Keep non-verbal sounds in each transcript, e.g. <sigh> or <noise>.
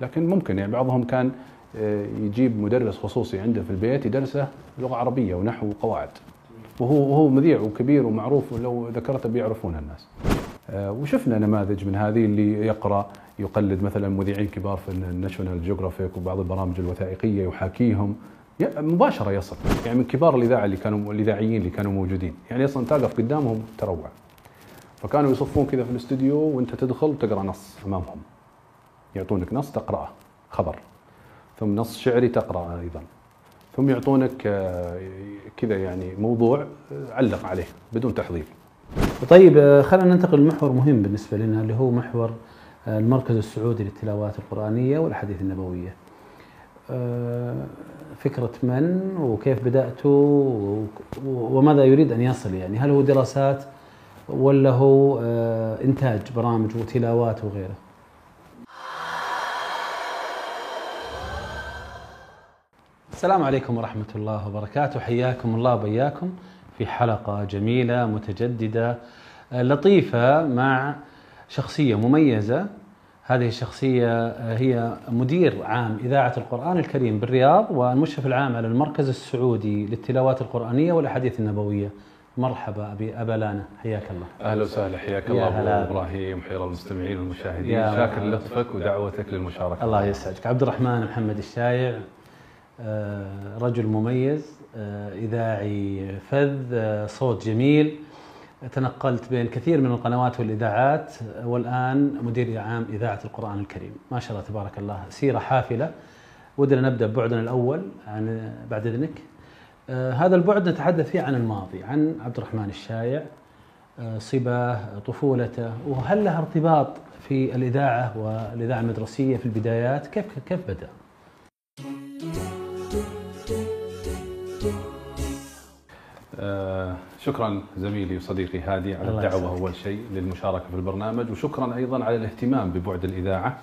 لكن ممكن يعني بعضهم كان آه، يجيب مدرس خصوصي عنده في البيت يدرسه لغة عربية ونحو وقواعد وهو وهو مذيع وكبير ومعروف ولو ذكرته بيعرفونه الناس. آه، وشفنا نماذج من هذه اللي يقرأ يقلد مثلا مذيعين كبار في ال National Geographic وبعض البرامج الوثائقية يحاكيهم. مباشرة يصل يعني من كبار الإذاعة اللي كانوا الإذاعيين اللي كانوا موجودين. يعني أصلا تقف قدامهم تروع. فكانوا يصفون كذا في الاستوديو وأنت تدخل وتقرا نص أمامهم. يعطونك نص تقرأه خبر ثم نص شعري تقرا أيضا ثم يعطونك آه، كذا يعني موضوع آه، علق عليه بدون تحضير طيب آه، خلينا ننتقل لمحور مهم بالنسبة لنا اللي هو محور المركز السعودي للتلاوات القرآنية والأحاديث النبوية. آه، فكرة من وكيف بداته و- وماذا يريد أن يصل يعني هل هو دراسات ولا هو إنتاج برامج وتلاوات وغيره؟ السلام عليكم ورحمة الله وبركاته. حياكم الله وبياكم في حلقة جميلة متجددة لطيفة مع شخصية مميزة. هذه الشخصية هي مدير عام إذاعة القرآن الكريم بالرياض والمشرف العام على المركز السعودي للتلاوات القرآنية والأحاديث النبوية. مرحبا أبي أبا لانا حياك الله. أهلا وسهلا. حياك يا الله. ابو إبراهيم. حير المستمعين والمشاهدين. شاكر. لطفك ودعوتك للمشاركة. الله يسعدك. عبد الرحمن محمد الشايع. رجل مميز آه، إذاعي فذ آه، صوت جميل. تنقلت بين كثير من القنوات والإذاعات آه، والآن مدير عام إذاعة القرآن الكريم. ما شاء الله تبارك الله سيرة حافلة. ودنا نبدأ ببعدنا الأول عن بعد إذنك. آه، هذا البعد نتحدث فيه عن الماضي عن عبد الرحمن الشايع آه، صباه طفولته. وهل لها ارتباط في الإذاعة والإذاعة المدرسية في البدايات؟ كيف كيف بدأ؟ شكرا زميلي وصديقي هادي على يسعدك. أول شيء للمشاركة في البرنامج وشكرا أيضا على الاهتمام ببعد الإذاعة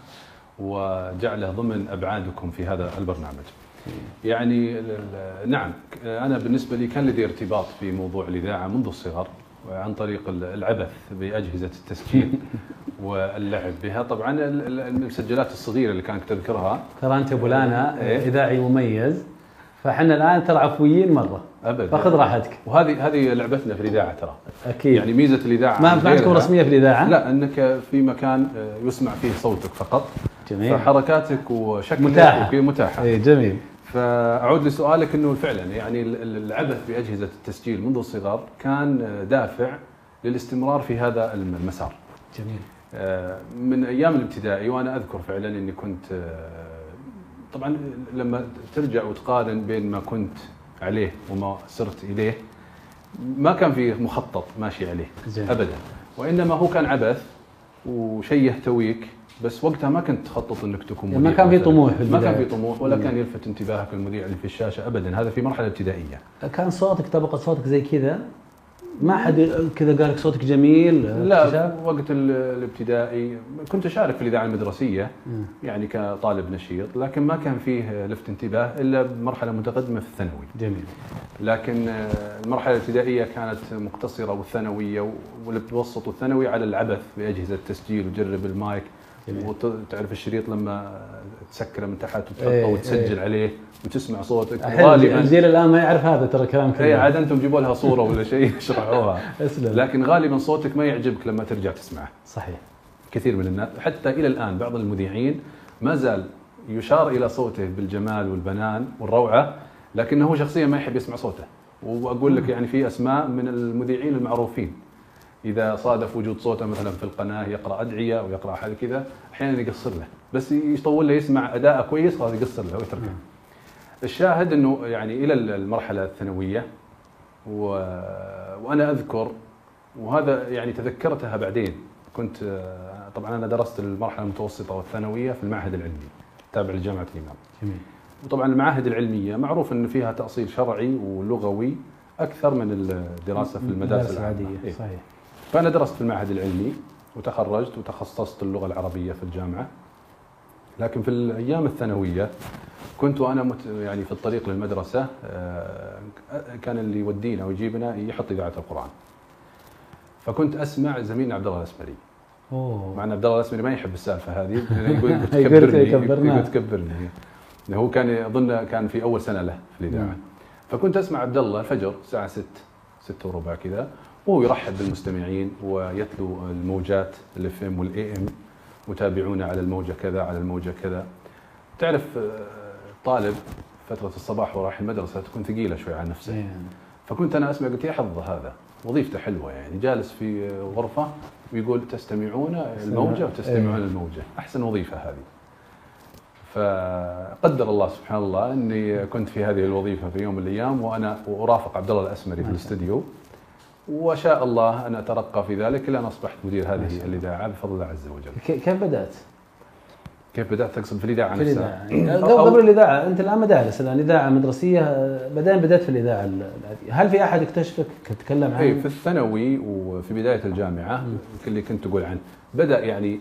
وجعله ضمن أبعادكم في هذا البرنامج. يعني نعم أنا بالنسبة لي كان لدي ارتباط بموضوع الإذاعة منذ الصغر عن طريق ال- العبث بأجهزة التسجيل <laughs> واللعب بها طبعا ال- ال- المسجلات الصغيرة اللي كانت تذكرها ترى أنت أبو لانا إيه. إذاعي مميز فاحنا الآن ترى عفويين مرة ابدا. فخذ راحتك. وهذه هذه لعبتنا في الإذاعة ترى. أكيد. يعني ميزة الإذاعة ما ما عندكم غيرها- رسمية في الإذاعة؟ لا أنك في مكان آه، يسمع فيه صوتك فقط. جميل. فحركاتك وشكلك متاحة. وكي- متاحة. إيه جميل. فأعود لسؤالك إنه فعلا يعني ال- ال- العبث باجهزه التسجيل منذ الصغر كان آه، دافع للاستمرار في هذا الم- المسار. جميل. آه، من أيام الابتدائي وأنا أذكر فعلا إني كنت طبعا لما ترجع وتقارن بين ما كنت عليه وما صرت إليه ما كان في مخطط ماشي عليه زين. ابدا وإنما هو كان عبث وشيء يهتويك بس وقتها ما كنت تخطط إنك تكون ما مذيع كان في. طموح في ما كان. في طموح ولا. كان يلفت انتباهك المذيع اللي في الشاشة ابدا هذا في مرحلة ابتدائية كان صوتك طبقة صوتك زي كذا ما حد كذا قال لك صوتك جميل لا؟ وقت ال- الابتدائي كنت أشارك في الإذاعة المدرسية. يعني كطالب نشيط لكن ما كان فيه لفت انتباه إلا بمرحلة متقدمة في الثانوي جميل لكن آه، المرحلة الابتدائية كانت مقتصرة والثانوية والمتوسط والثانوي على العبث بأجهزة التسجيل وتجرب المايك. وتعرف الشريط لما تسكره من تحت وتحطه وتسجل إيه. عليه وتسمع صوتك. غالبا الجيل الآن ما يعرف هذا ترى كلام اي كذا عاد أنتم جيبوا لها صورة ولا شيء <laughs> اشرحوها <laughs> أسلم. لكن غالبا صوتك ما يعجبك لما ترجع تسمعه. صحيح. كثير من الناس حتى إلى الآن بعض المذيعين ما زال يشار إلى صوته بالجمال والبنان والروعة لكنه شخصيا ما يحب يسمع صوته. وأقول لك يعني في أسماء من المذيعين المعروفين. إذا صادف وجود صوته مثلا في القناة يقرأ أدعية أو يقرأ حاجة كذا أحيانا يقصر له. بس يطول له يسمع اداءه كويس خلاص يقصر له ويتركه. الشاهد إنه يعني إلى المرحلة الثانوية و... وأنا أذكر وهذا يعني تذكرتها بعدين. كنت طبعا أنا درست المرحلة المتوسطة والثانوية في المعهد العلمي تابع لجامعة الإمام. جميل. وطبعا المعاهد العلمية معروف إن فيها تأصيل شرعي ولغوي أكثر من الدراسة في المدارس العادية إيه. صحيح. فأنا درست في المعهد العلمي وتخرجت وتخصصت اللغة العربية في الجامعة. لكن في الأيام الثانوية كنت وأنا مت يعني في الطريق للمدرسة آه، كان اللي يودينا ويجيبنا يحط إذاعة القرآن. فكنت أسمع زميلنا عبد الله الأسمري. أوه. مع إن عبد الله الأسمري ما يحب السالفة هذه <laughs> لأنه يقول تكبرني. يقول تكبرني. هو كان اظن كان في أول سنة له في الإذاعة. مم. فكنت أسمع عبد الله الفجر الساعة 6 6 وربع كذا وهو يرحب بالمستمعين ويتلو الموجات ال FM وال AM متابعونا على الموجة كذا على الموجة كذا. تعرف آه، طالب فترة الصباح وراح المدرسة تكون ثقيلة شوي على نفسه. إيه. فكنت أنا أسمع قلت يا حظ هذا وظيفته حلوة يعني. جالس في غرفة ويقول تستمعون الموجة وتستمعون إيه. الموجة. أحسن وظيفة هذه. فقدر الله سبحان الله أني كنت في هذه الوظيفة في يوم من الأيام وأنا أرافق عبد الله الأسمري في الاستديو. وشاء الله أن أترقى في ذلك إلى أن أصبحت مدير هذه. الإذاعة بفضل الله عز وجل. كيف بدأت؟ كيف بدأت تقصد في الإذاعة في نفسها؟ الإذاعة أو- قبل الإذاعة أنت الآن مدارس الآن إذاعة مدرسية بعدين بدأت في الإذاعة هل في أحد اكتشفك تتكلم اي عن في الثانوي وفي بداية الجامعة. اللي كنت تقول عنه بدأ يعني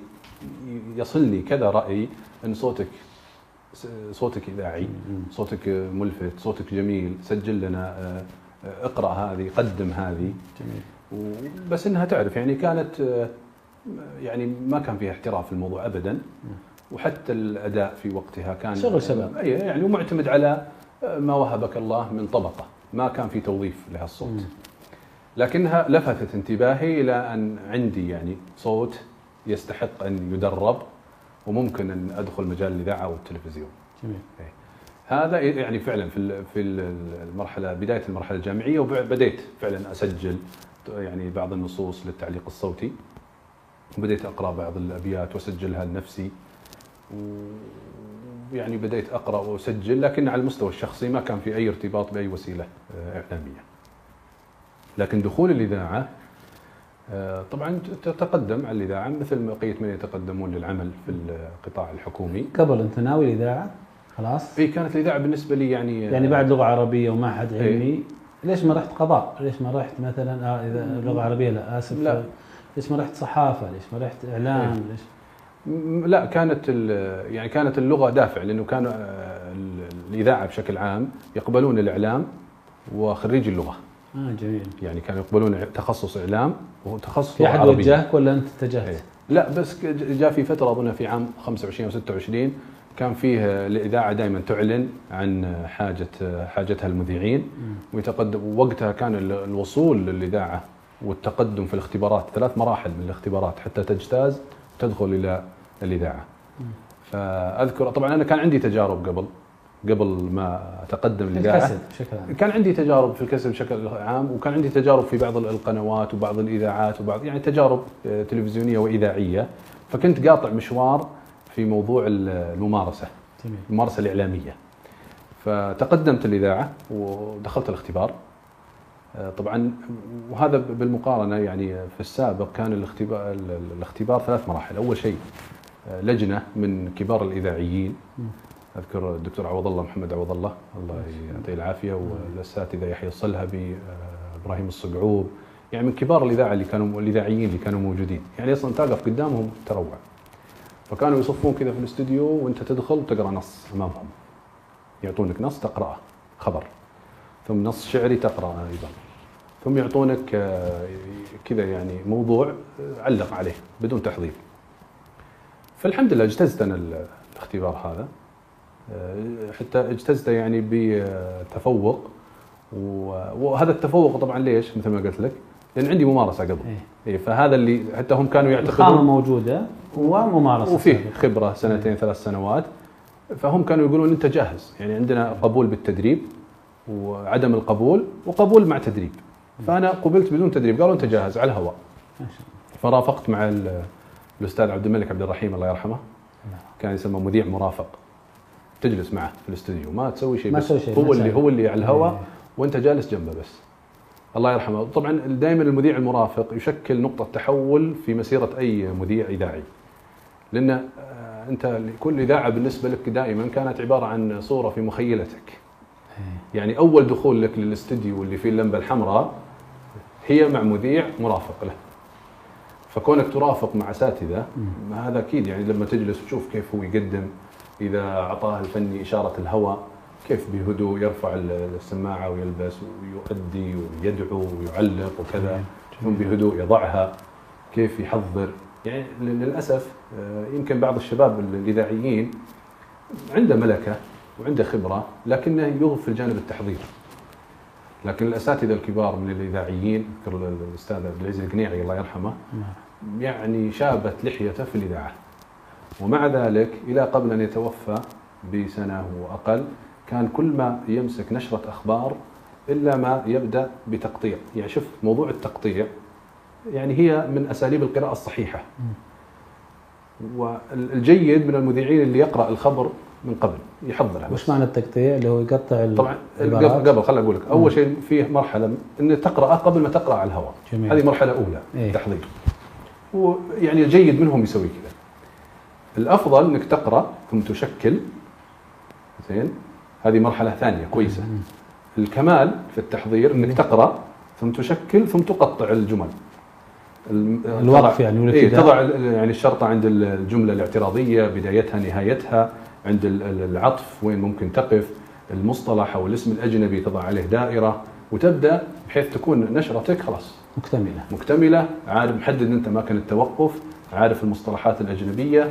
يصلني كذا رأي إن صوتك صوتك إذاعي. صوتك ملفت صوتك جميل سجل لنا آه، اقرأ هذه قدم هذه. جميل. بس إنها تعرف يعني كانت يعني ما كان فيها احتراف في الموضوع ابدا. وحتى الأداء في وقتها كان شغل شباب. أي يعني ومعتمد على ما وهبك الله من طبقة. ما كان في توظيف لهالصوت. لكنها لفتت انتباهي إلى أن عندي يعني صوت يستحق أن يدرب وممكن أن أدخل مجال الإذاعة والتلفزيون. جميل. هذا يعني فعلا في في ال- المرحلة بداية المرحلة الجامعية وبديت فعلا أسجل يعني بعض النصوص للتعليق الصوتي وبديت أقرأ بعض الأبيات وأسجلها لنفسي ويعني بديت أقرأ وأسجل لكن على المستوى الشخصي ما كان في أي ارتباط بأي وسيلة آه، إعلامية. لكن دخول الإذاعة آه، طبعا تتقدم على الإذاعة مثل بقيه من يتقدمون للعمل في القطاع الحكومي. قبل أنت ناوي الإذاعة خلاص اي كانت الإذاعة بالنسبة لي يعني يعني بعد لغة عربية ومعهد إيه. علمي ليش ما رحت قضاء؟ ليش ما رحت مثلا آه إذا لغة عربية لا آسف لا. ليش ما رحت صحافة؟ ليش ما رحت إعلام؟ إيه. ليش لا كانت يعني كانت اللغة دافع لأنه كان آه، ال- الإذاعة بشكل عام يقبلون الإعلام وخريج اللغة آه جميل يعني كانوا يقبلون تخصص إعلام وتخصص في احد وجهك ولا أنت اتجهت؟ إيه. لا بس جاء في فترة أظن في عام 25 أو 26 كان فيه الإذاعة دائما تعلن عن حاجة حاجتها المذيعين. ويتقدم وقتها كان ال- الوصول للإذاعة والتقدم في الاختبارات ثلاث مراحل من الاختبارات حتى تجتاز تدخل إلى الإذاعة. فأذكر طبعا أنا كان عندي تجارب قبل قبل ما أتقدم الإذاعة الكسب بشكل عام كان عندي تجارب في الكسب بشكل عام وكان عندي تجارب في بعض القنوات وبعض الإذاعات وبعض يعني تجارب آه، تلفزيونية وإذاعية فكنت قاطع مشوار في موضوع ال- الممارسة جميل. الممارسة الإعلامية. فتقدمت الإذاعة ودخلت الاختبار. آه، طبعا وهذا بالمقارنة يعني في السابق كان الاختبار الاختبار ثلاث مراحل. أول شيء آه، لجنة من كبار الإذاعيين. أذكر الدكتور عوض الله محمد عوض الله. الله يعطيه العافية. والاساتذه يحيى الصلهبي آه، إبراهيم الصقعوب. يعني من كبار الإذاعة اللي كانوا الإذاعيين اللي كانوا موجودين. يعني أصلا تقف قدامهم تروع فكانوا يصفون كذا في الاستوديو وانت تدخل وتقرأ نص أمامهم. يعطونك نص تقرأه خبر. ثم نص شعري تقرا أيضا. ثم يعطونك آه، كذا يعني موضوع آه، علق عليه بدون تحضير. فالحمد لله اجتزت أنا ال- الاختبار هذا. آه، حتى اجتزته يعني بتفوق. وهذا التفوق طبعا ليش؟ مثل ما قلت لك لأن عندي ممارسة قبل. إيه. إيه فهذا اللي حتى هم كانوا الخامة يعتقدون. موجودة وممارسه وفيه. خبرة سنتين ثلاث سنوات. فهم كانوا يقولون أنت جاهز. يعني عندنا قبول بالتدريب وعدم القبول وقبول مع تدريب. فأنا قبلت بدون تدريب. قالوا أنت جاهز على الهواء. فرافقت مع ال- الأستاذ عبد الملك عبد الرحيم الله يرحمه. نعم. كان يسمى مذيع مرافق. تجلس معه في الاستوديو. ما تسوي شيء ما بس. شيء، هو اللي. هو اللي على الهواء إيه. وأنت جالس جنبه بس. الله يرحمه طبعا دائما المذيع المرافق يشكل نقطة تحول في مسيرة أي مذيع إذاعي لأن آه، أنت كل إذاعة بالنسبة لك دائما كانت عبارة عن صورة في مخيلتك. يعني أول دخول لك للاستديو اللي فيه اللمبة الحمراء هي مع مذيع مرافق له فكونك ترافق مع اساتذه. هذا أكيد يعني لما تجلس وتشوف كيف هو يقدم إذا أعطاه الفني إشارة الهواء كيف بهدوء يرفع ال- السماعة ويلبس ويؤدي ويدعو ويعلق وكذا ثم بهدوء يضعها كيف يحضر. يعني للأسف آه، يمكن بعض الشباب الإذاعيين عنده ملكة وعنده خبرة لكنه يغف في الجانب التحضير. لكن الأساتذة الكبار من الإذاعيين أذكر الأستاذ عبد العزيز القنيعي الله يرحمه نعم. يعني شابت لحيته في الإذاعة. ومع ذلك إلى قبل أن يتوفى بسنة واقل كان كل ما يمسك نشرة أخبار إلا ما يبدأ بتقطيع. يعني شوف موضوع التقطيع يعني هي من أساليب القراءة الصحيحة. والجيد من المذيعين اللي يقرأ الخبر من قبل يحضرها وش معنى التقطيع؟ اللي هو يقطع طبعا؟ قبل خليني أقول لك. أول شيء فيه مرحلة إن تقرأ قبل ما تقرأ على الهواء. جميل. هذه مرحلة أولى إيه. تحضير. ويعني الجيد منهم يسوي كذا. الأفضل إنك تقرأ ثم تشكل. زين؟ هذه مرحلة ثانية كويسة. الكمال في التحضير إنك تقرأ ثم تشكل ثم تقطع الجمل. الوقف يعني إيه. تضع يعني الشرطة عند الجملة الاعتراضية بدايتها نهايتها عند ال- ال- العطف وين ممكن تقف المصطلح أو الاسم الأجنبي تضع عليه دائرة وتبدأ بحيث تكون نشرتك خلاص. مكتملة. مكتملة عارف محدد أنت اماكن التوقف عارف المصطلحات الأجنبية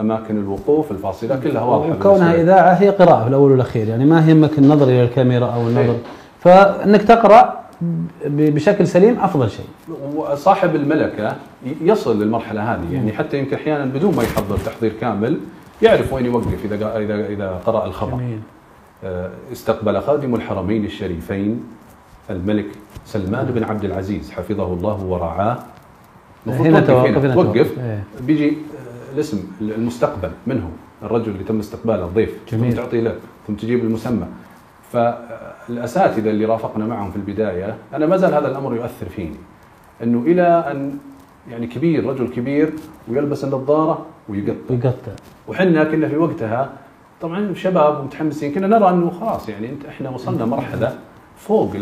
أماكن الوقوف الفاصلة كلها واضحة وكونها. إذاعة هي قراءة في الأول والأخير يعني ما يهمك النظر إلى الكاميرا أو النظر إيه. فإنك تقرأ بشكل سليم أفضل شيء وصاحب الملكة يصل للمرحلة هذه يعني حتى يمكن أحيانا بدون ما يحضر تحضير كامل يعرف وين يوقف إذا اذا إذا قرأ الخبر آه، استقبل خادم الحرمين الشريفين الملك سلمان بن عبد العزيز حفظه الله ورعاه هنا توقف توقف هنا توقف توقف. إيه. بيجي الاسم المستقبل من هو الرجل اللي تم استقباله الضيف جميل. ثم تعطي له ثم تجيب المسمى. فالأساتذة اللي رافقنا معهم في البداية أنا ما زال هذا الأمر يؤثر فيني. إنه إلى أن يعني كبير رجل كبير ويلبس النظارة ويقطع. يقطع وحنا كنا في وقتها طبعا شباب ومتحمسين كنا نرى إنه خلاص يعني انت إحنا وصلنا مرحلة فوق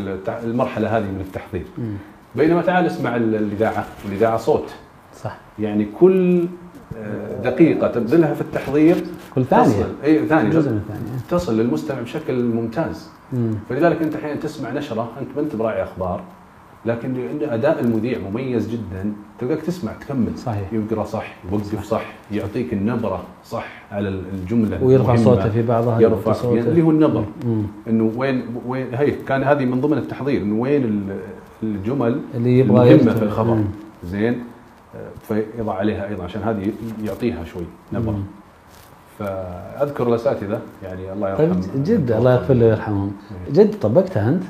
المرحلة هذه من التحضير. بينما تعال اسمع ال- الإذاعة والاذاعه صوت. صح. يعني كل دقيقة تبذلها في التحضير كل ثانية تصل إي ثانية جزء من تصل للمستمع بشكل ممتاز مم. فلذلك أنت أحيانا تسمع نشرة أنت ما أنت براعي أخبار لكن لأن أداء المذيع مميز جدا تلقاك تسمع تكمل صحيح. يقرأ صح يوقف صح يعطيك النبرة صح على الجملة ويرفع. صوته في بعضها يرفع يوطي صوته. يعني اللي هو النبر مم. إنه وين وين هي كان هذه من ضمن التحضير إنه وين ال- الجمل اللي يبغى المهمة. في الخبر مم. زين فيضع عليها أيضا عشان هذه يعطيها شوي نبره. فأذكر الأساتذة يعني الله طيب يرحم جد الله يغفر له ويرحمهم. جد طبقتها أنت؟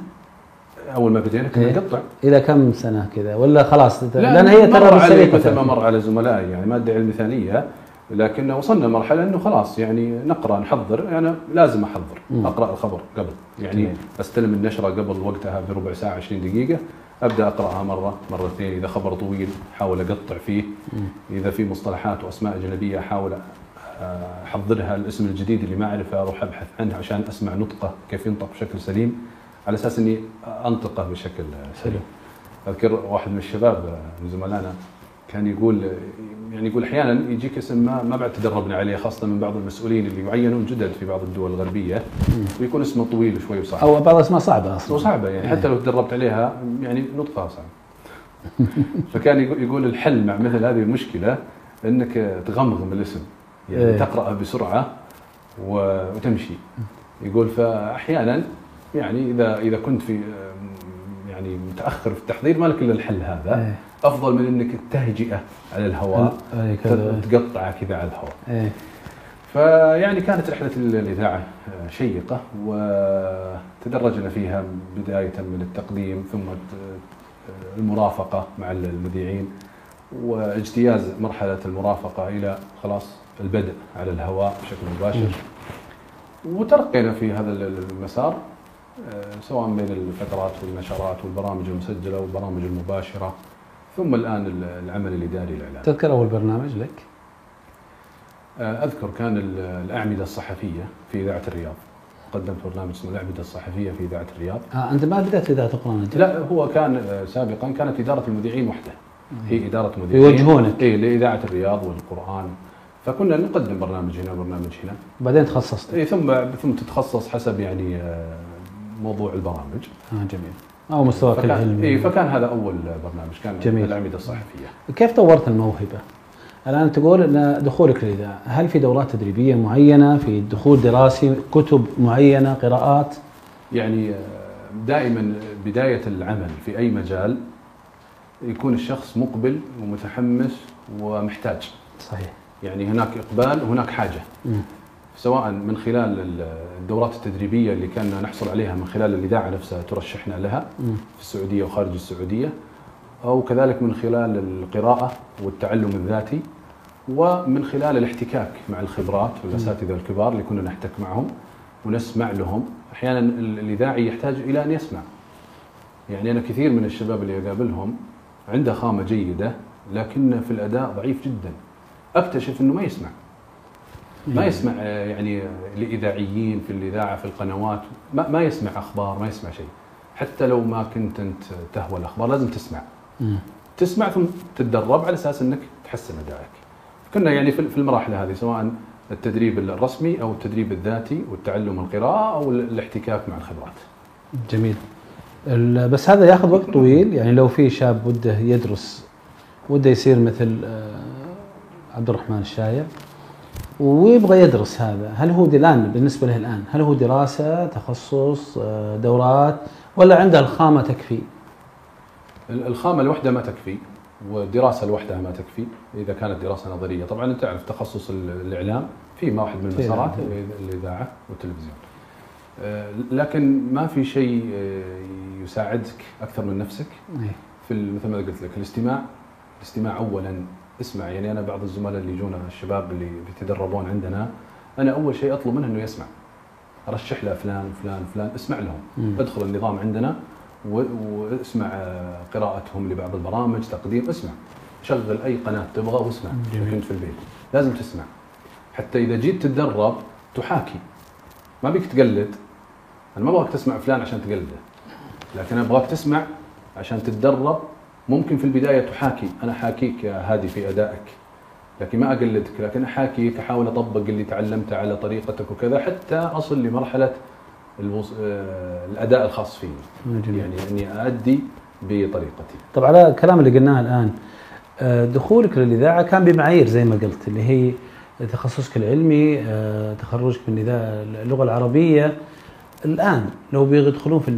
أول ما بدينا كنا إيه. نقطع. إلى كم سنة كذا؟ ولا خلاص؟ لا لأن هي مر ترى بالسليقة مثل ما. مر على زملائي يعني ما ادعي المثاليه لكن وصلنا مرحله إنه خلاص يعني نقرأ نحضر. أنا لازم أحضر. أقرأ الخبر قبل. يعني. أستلم النشرة قبل وقتها بربع ساعة 20 دقيقة. أبدأ أقرأها مرة مرتين إذا خبر طويل احاول أقطع فيه. إذا في مصطلحات وأسماء أجنبية احاول آه، أحضرها الاسم الجديد اللي ما أعرفه أروح أبحث عنه عشان أسمع نطقة كيف ينطق بشكل سليم على أساس إني أنطقه بشكل سليم. أذكر واحد من الشباب من زملائنا كان يقول يعني يقول أحيانا يجيك اسم ما ما بعد تدربنا عليه خاصة من بعض المسؤولين اللي يعينون جدد في بعض الدول الغربية ويكون اسمه طويل شوي وصعب. أو بعض الأسماء صعبة أصلا. وصعبه يعني حتى لو تدربت عليها يعني نطقها صعب. <laughs> فكان يقول- الحل مع مثل هذه المشكلة إنك تغمغم الاسم يعني إيه. تقرأه بسرعة وتمشي. يقول فأحيانا يعني اذا إذا كنت في يعني متأخر في التحضير ما لك إلا الحل هذا. إيه. أفضل من إنك التهجئه على الهواء إيه، كذا. تقطعه كذا على الهواء. إيه. فيعني كانت رحلة الإذاعة شيقة وتدرجنا فيها بداية من التقديم ثم المرافقة مع المذيعين واجتياز مرحلة المرافقة إلى خلاص البدء على الهواء بشكل مباشر. وترقينا في هذا المسار. آه، سواء بين الفترات والنشرات والبرامج المسجلة والبرامج المباشرة. ثم الآن العمل الإداري الإعلامي تذكر أول برنامج لك؟ أذكر كان ال- الأعمدة الصحفية في إذاعة الرياض. قدمت برنامج اسمه الأعمدة الصحفية في إذاعة الرياض. آه أنت ما بدأت في إذاعة القرآن أنت؟ لا هو كان آه، سابقا كانت إدارة المذيعين وحدة. هي إدارة مذيعين. يوجهونك. اي لإذاعة الرياض والقرآن. فكنا نقدم برنامج هنا وبرنامج هنا. بعدين تخصصت. اي ثم ثم تتخصص حسب يعني آه، موضوع البرامج آه جميل أو مستواك العلمي اي فكان هذا أول برنامج كان جميل. الأعمدة الصحفية كيف طورت الموهبة؟ الآن تقول إن دخولك للاذاعه، هل في دورات تدريبية معينة، في دخول دراسي، كتب معينة، قراءات؟ يعني دائما بداية العمل في أي مجال يكون الشخص مقبل ومتحمس ومحتاج صحيح. يعني هناك إقبال وهناك حاجة. مم. سواء من خلال الدورات التدريبية اللي كنا نحصل عليها من خلال الإذاعة نفسها ترشحنا لها. في السعودية وخارج السعودية أو كذلك من خلال القراءة والتعلم الذاتي ومن خلال الاحتكاك مع الخبرات والاساتذه الكبار اللي كنا نحتك معهم ونسمع لهم. أحيانا ال- الإذاعي يحتاج إلى أن يسمع. يعني أنا كثير من الشباب اللي أقابلهم عنده خامة جيدة لكنه في الأداء ضعيف جدا. أكتشف إنه ما يسمع. ما يسمع آه، يعني آه، الاذاعيين في الإذاعة في القنوات ما, ما يسمع أخبار ما يسمع شيء. حتى لو ما كنت أنت تهوى الأخبار لازم تسمع. مم. تسمع ثم تتدرب على أساس إنك تحسن ادائك كنا يعني في المراحل هذه سواء التدريب الرسمي أو التدريب الذاتي والتعلم القراءة أو ال- الاحتكاك مع الخبرات. جميل. بس هذا ياخذ وقت طويل، يعني لو في شاب وده يدرس وده يصير مثل آه، عبد الرحمن الشايع ويبغى يدرس هذا، هل هو الان بالنسبة له الآن هل هو دراسة، تخصص، آه، دورات ولا عنده الخامة تكفي؟ ال- الخامة لوحدها ما تكفي والدراسة لوحدها ما تكفي إذا كانت دراسة نظرية طبعا أنت تعرف تخصص ال- الإعلام في ما واحد من المسارات. ال- الإذاعة والتلفزيون آه، لكن ما في شيء آه، يساعدك أكثر من نفسك إيه. في مثل ما قلت لك الاستماع الاستماع اولا اسمع يعني أنا بعض الزملاء اللي يجونا الشباب اللي بيتدربون عندنا أنا أول شيء أطلب منه إنه يسمع. ارشح له فلان فلان فلان اسمع لهم. مم. ادخل النظام عندنا واسمع آه، قراءتهم لبعض البرامج تقديم اسمع. شغل أي قناة تبغى واسمع. كنت في البيت. لازم تسمع. حتى إذا جيت تتدرب تحاكي. ما بيك تقلد. أنا ما أبغاك تسمع فلان عشان تقلده. لكن أبغاك تسمع عشان تتدرب ممكن في البداية تحاكي. أنا حاكيك يا هادي في أدائك. لكن ما أقلدك لكن أحاكيك أحاول أطبق اللي تعلمته على طريقتك وكذا حتى أصل لمرحلة الوص... آه، الأداء الخاص فيني. جميل. يعني إني ادي بطريقتي. طب على الكلام اللي قلناه الآن آه، دخولك للإذاعة كان بمعايير زي ما قلت اللي هي تخصصك العلمي آه، تخرجك من الإذاعة- اللغة العربية. الآن لو بيدخلون في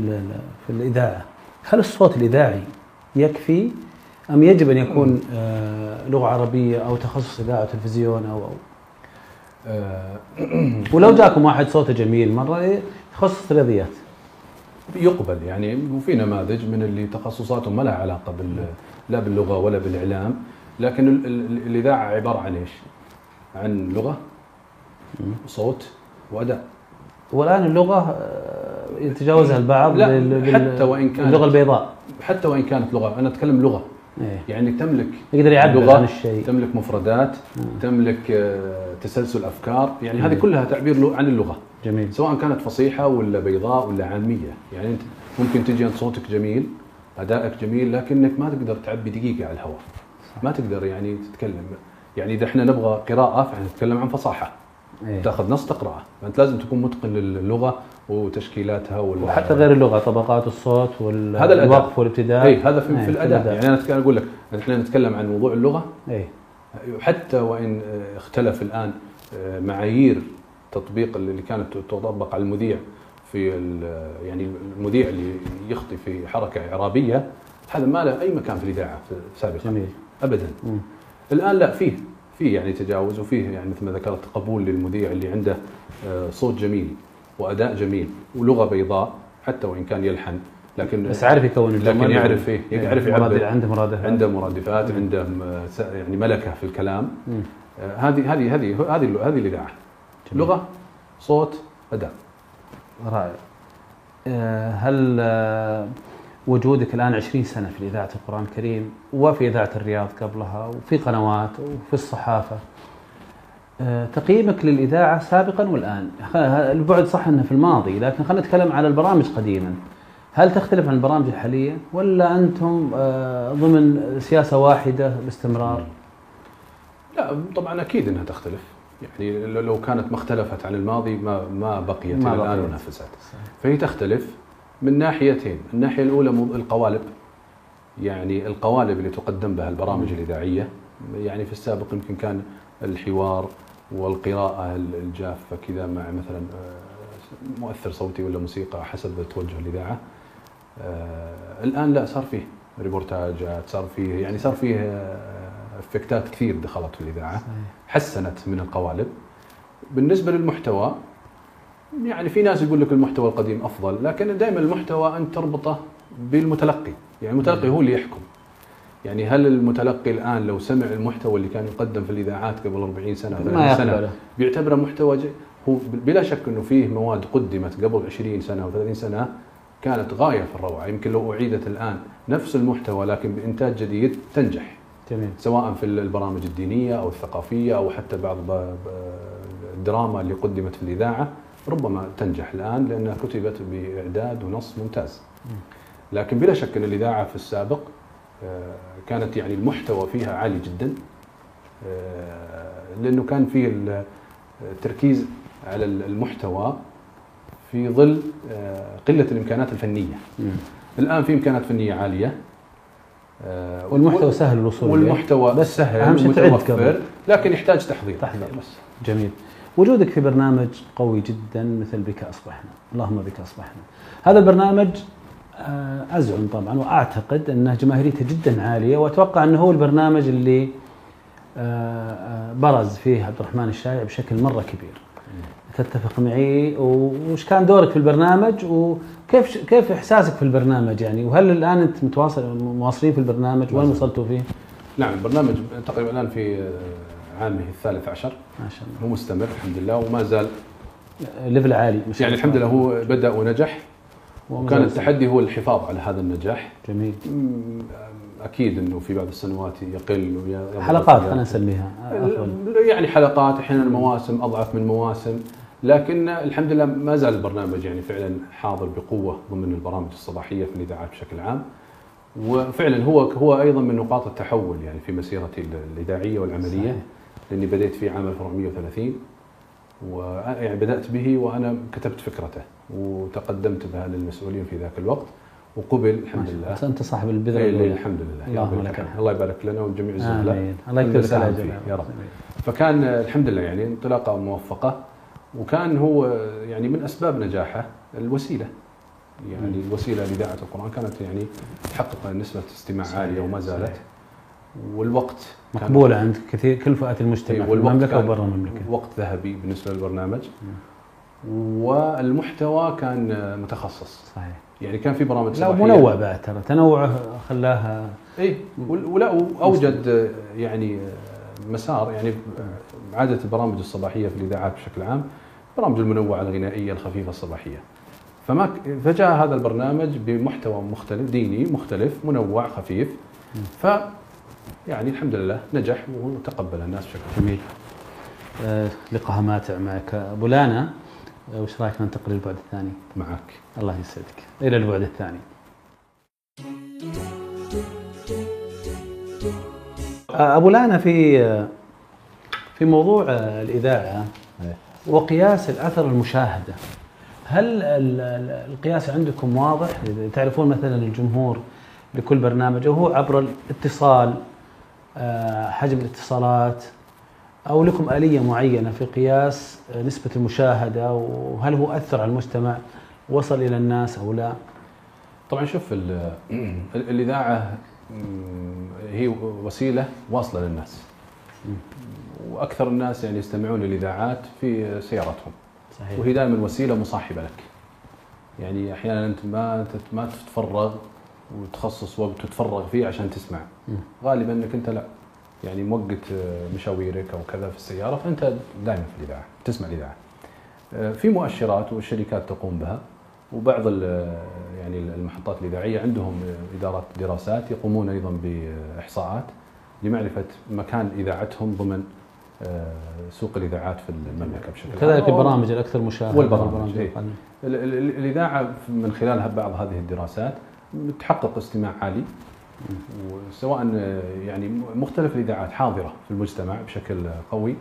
في الإذاعة هل الصوت الإذاعي يكفي أم يجب أن يكون آه، لغة عربية أو تخصص إذاعة وتلفزيون أو أو آه، <clears throat> ولو جاكم واحد صوته جميل مرة تخصص رياضيات. يقبل يعني وفي نماذج من اللي تخصصاتهم ما لها علاقة بال لا باللغة ولا بالإعلام لكن ال- ال- الإذاعة عبارة عن إيش؟ عن لغة وصوت وأداء. والآن اللغة آه، يتجاوزها البعض لا، بال- حتى وإن كانت- اللغة البيضاء. حتى وإن كانت لغة أنا أتكلم لغة. إيه. يعني تملك يقدر يعبر لغة، عن الشيء. تملك مفردات تملك آه، تسلسل أفكار يعني هذه كلها تعبير عن اللغة. جميل. سواء كانت فصيحة ولا بيضاء ولا عاميه يعني أنت ممكن تجي أنت صوتك جميل أدائك جميل لكنك ما تقدر تعبي دقيقة على الهواء. ما تقدر يعني تتكلم. يعني إذا إحنا نبغى قراءة فإحنا نتكلم عن فصاحة. إيه. تأخذ نص تقرأه. فأنت لازم تكون متقن للغه وتشكيلاتها وال وحتى غير اللغة طبقات الصوت هذا. والوقف والابتداء. اي هذا في, إيه، في الأداء. يعني أنا أتكلم- أقول لك إحنا نتكلم عن موضوع اللغة. اي حتى وإن آه، اختلف الآن آه، معايير تطبيق اللي كانت تطبق على المذيع في ال- يعني المذيع اللي يخطي في حركة إعرابية هذا ما له أي مكان في الإذاعة في- سابقا. جميل. ابدا. مم. الآن لا فيه فيه يعني تجاوز وفيه يعني مثل ما ذكرت قبول للمذيع اللي عنده آه، صوت جميل. وأداء جميل ولغة بيضاء حتى وإن كان يلحن. لكن بس عارف يكون لكن يعرف إيه يعرف مراد- يعبر عنده مرادفات. عنده مرادفات عنده يعني ملكة في الكلام. آه، هذه هذه هذه هذه هذه الاذاعه. لغة صوت أداء. رائع. آه، هل آه، وجودك الآن 20 سنة في إذاعة القرآن الكريم وفي إذاعة الرياض قبلها وفي قنوات وفي الصحافة؟ تقييمك للإذاعة سابقا والآن. البعد صح إنه في الماضي لكن خلينا نتكلم على البرامج قديما. هل تختلف عن البرامج الحالية؟ ولا أنتم آه، ضمن سياسة واحدة باستمرار؟ لا طبعا أكيد إنها تختلف. يعني لو- كانت ما اختلفت عن الماضي ما ما بقيت ما الآن. منافسات. فهي تختلف من ناحيتين. الناحية الأولى القوالب. يعني القوالب اللي تقدم بها البرامج الإذاعية. يعني في السابق يمكن كان الحوار والقراءة الجافة كذا مع مثلا آه، مؤثر صوتي ولا موسيقى حسب توجه الإذاعة. آه، الآن لا صار فيه ريبورتاجات صار فيه يعني صار فيه آه، إفكتات كثير دخلت في الإذاعة. صحيح. حسنت من القوالب. بالنسبة للمحتوى يعني في ناس يقول لك المحتوى القديم أفضل لكن دائما المحتوى انت تربطه بالمتلقي. يعني المتلقي هو اللي يحكم. يعني هل المتلقي الآن لو سمع المحتوى اللي كان يقدم في الإذاعات قبل 40 سنة ما 30 سنة بيعتبره محتوى جي هو بلا شك إنه فيه مواد قدمت قبل 20 سنة و30 سنة كانت غاية في الروعة. يمكن لو أعيدت الآن نفس المحتوى لكن بإنتاج جديد تنجح. جميل. سواء في البرامج الدينية أو الثقافية أو حتى بعض الدراما اللي قدمت في الإذاعة ربما تنجح الآن لأنها كتبت بإعداد ونص ممتاز. لكن بلا شك إن الإذاعة في السابق كانت يعني المحتوى فيها عالي جدا آه، لأنه كان فيه ال- التركيز على المحتوى في ظل آه، قلة الإمكانات الفنية. مم. الآن في إمكانات فنية عالية آه، والمحتوى سهل الوصول. والمحتوى بس سهل شيء تعد متوفر. لكن يحتاج تحضير تحضير. بس جميل وجودك في برنامج قوي جدا مثل بك أصبحنا اللهم بك أصبحنا هذا البرنامج آه، أزعم طبعا وأعتقد انه جماهيريته جدا عالية وأتوقع أنه هو البرنامج اللي آه، آه، برز فيه عبد الرحمن الشايع بشكل مرة كبير. تتفق معي؟ وش كان دورك في البرنامج؟ وكيف كيف إحساسك في البرنامج يعني؟ وهل الآن أنت متواصل مواصلين في البرنامج؟ وين وصلتوا فيه؟ نعم البرنامج تقريبا الآن في آه، عامه الثالث عشر. ما شاء الله. هو مستمر الحمد لله وما زال ليفل عالي يعني. الحمد لله هو بدأ ونجح. وكان التحدي هو الحفاظ على هذا النجاح. جميل. أكيد إنه في بعض السنوات يقل حلقات خلينا نسميها. يعني حلقات أحيانا مواسم أضعف من مواسم. لكن الحمد لله ما زال البرنامج يعني فعلا حاضر بقوة ضمن البرامج الصباحية في الاذاعات بشكل عام. وفعلا هو هو أيضا من نقاط التحول يعني في مسيرتي الإذاعية والعملية. صحيح. لأني بديت في عام 1430 ويعني بدأت به وأنا كتبت فكرته وتقدمت بها للمسؤولين في ذاك الوقت وقبل الحمد الله. لله. أنت صاحب البذرة إيه، الأولى. الحمد لله. رب لك. الله يبارك لنا ولجميع الزملاء آمين. الله يكتب لك يا رب. فكان الحمد لله يعني انطلاقة موفقة وكان هو يعني من أسباب نجاحه الوسيلة. يعني. الوسيلة لإذاعة القرآن كانت يعني تحقق نسبة استماع عالية وما زالت. صحيح. والوقت مقبولة عند كثير كل فئات المجتمع إيه، في المملكة كان وبرا المملكة. وقت ذهبي بالنسبة للبرنامج. والمحتوى كان متخصص. صحيح. يعني كان في برامج لا. منوع بعد ترى. تنوعه خلاها اي ولا اوجد يعني مسار. يعني عادة البرامج الصباحية في الإذاعات بشكل عام برامج المنوعة الغنائية الخفيفة الصباحية. فما فجاء هذا البرنامج بمحتوى مختلف ديني مختلف منوع خفيف. ف يعني الحمد لله نجح وتقبل الناس بشكل جميل. آه لقاء ماتع معك. أبو لانا آه، وش رأيك ننتقل للبعد الثاني؟ معك. الله يسعدك. إلى البعد الثاني. آه، أبو لانا في آه، في موضوع الإذاعة وقياس الأثر المشاهدة. هل ال- ال- القياس عندكم واضح؟ تعرفون مثلا الجمهور لكل برنامج هو عبر الاتصال حجم الاتصالات أو لكم آلية معينة في قياس آه، نسبة المشاهدة وهل هو أثر على المجتمع وصل إلى الناس أو لا؟ طبعا شوف ال- الإذاعة هي وسيلة واصلة للناس. وأكثر الناس يعني يستمعون للإذاعات في سيارتهم. صحيح. وهي دائما وسيلة مصاحبة لك. يعني أحيانا أنت ما ما تتفرغ وتخصص وقت تتفرغ فيه عشان تسمع. مم. غالبا إنك أنت لا. يعني موقت آه، مشاويرك أو كذا في السيارة فأنت دائما في الإذاعة تسمع الإذاعة. آه، في مؤشرات والشركات تقوم بها وبعض ال- يعني المحطات الإذاعية عندهم إدارات دراسات يقومون أيضا بإحصاءات لمعرفة مكان إذاعتهم ضمن آه، سوق الإذاعات في المملكة بشكل عام. كذلك البرامج الأكثر مشاهدة. والبرامج، إيه. ال- ال- الإذاعة من خلال بعض هذه الدراسات تحقق استماع عالي وسواء يعني مختلف الإذاعات حاضرة في المجتمع بشكل قوي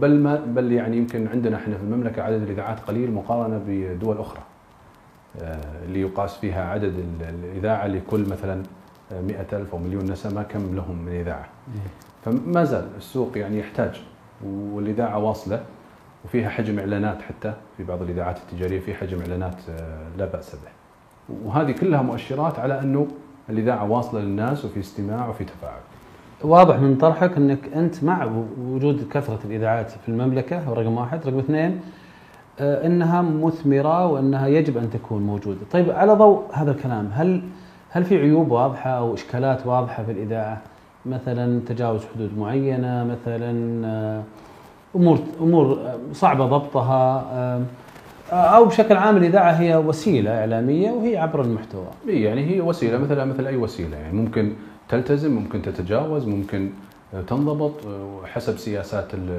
بل ما بل يعني يمكن عندنا إحنا في المملكة عدد الإذاعات قليل مقارنة بدول أخرى آه، اللي يقاس فيها عدد ال- الإذاعة لكل مثلا مئة ألف أو مليون نسمة كم لهم من إذاعة إيه. فما زال السوق يعني يحتاج والإذاعة واصلة وفيها حجم إعلانات حتى في بعض الإذاعات التجارية في حجم إعلانات آه، لا بأس به. وهذه كلها مؤشرات على أنه الإذاعة واصلة للناس وفي استماع وفي تفاعل. واضح من طرحك أنك أنت مع وجود كثرة الإذاعات في المملكة رقم واحد، رقم اثنين آه، إنها مثمرة وإنها يجب أن تكون موجودة. طيب على ضوء هذا الكلام هل هل في عيوب واضحة أو إشكالات واضحة في الإذاعة؟ مثلا تجاوز حدود معينة، مثلا آه، امور أمور صعبة ضبطها آه، أو بشكل عام الإذاعة هي وسيلة إعلامية وهي عبر المحتوى. يعني هي وسيلة مثل مثل أي وسيلة يعني ممكن تلتزم ممكن تتجاوز ممكن تنضبط حسب سياسات ال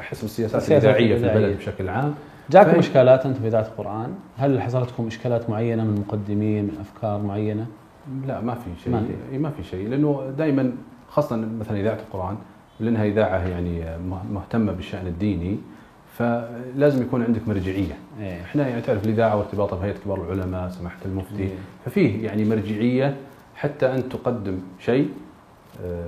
حسب السياسات الإذاعية في. البلد بشكل عام جاكم فهي- إشكالات أنتم في إذاعة القرآن؟ هل حصلتكم إشكالات معينة من مقدمين من أفكار معينة؟ لا ما في شيء ما ما, في. شيء لأنه دائما خاصة مثلا إذاعة القرآن لأنها إذاعة يعني مه- مهتمة بالشأن الديني فلازم يكون عندك مرجعية إيه إحنا يعني تعرف الإذاعة وارتباطها بهيئة كبار العلماء سماحة المفتي إيه. ففيه يعني مرجعية حتى أن تقدم شيء آه،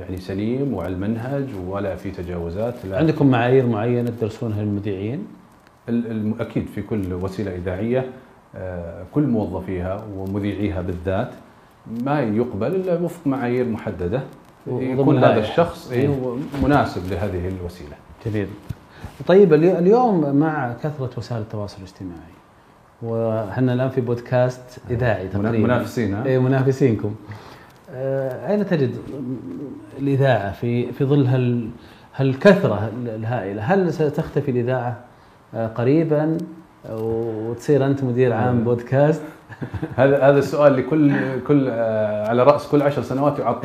يعني سليم وعلى المنهج ولا في تجاوزات لا عندكم معايير معينة تدرسونها للمذيعين؟ أكيد في كل وسيلة إذاعية آه، كل موظفيها ومذيعيها بالذات ما يقبل إلا وفق معايير محددة يكون هذا. الشخص إيه. إيه، مناسب لهذه الوسيلة. جميل. طيب اليو- اليوم مع كثرة وسائل التواصل الاجتماعي وحنا الآن في بودكاست إذاعي تقريبا منافسين ها؟ اي منافسينكم. آه، أين تجد الإذاعة في في ظل هال هالكثرة الهائلة؟ هل ستختفي الإذاعة آه، قريبا وتصير أنت مدير عام بودكاست؟ <laughs> هذا هذا السؤال لكل كل آه، على رأس كل عشر سنوات يعاد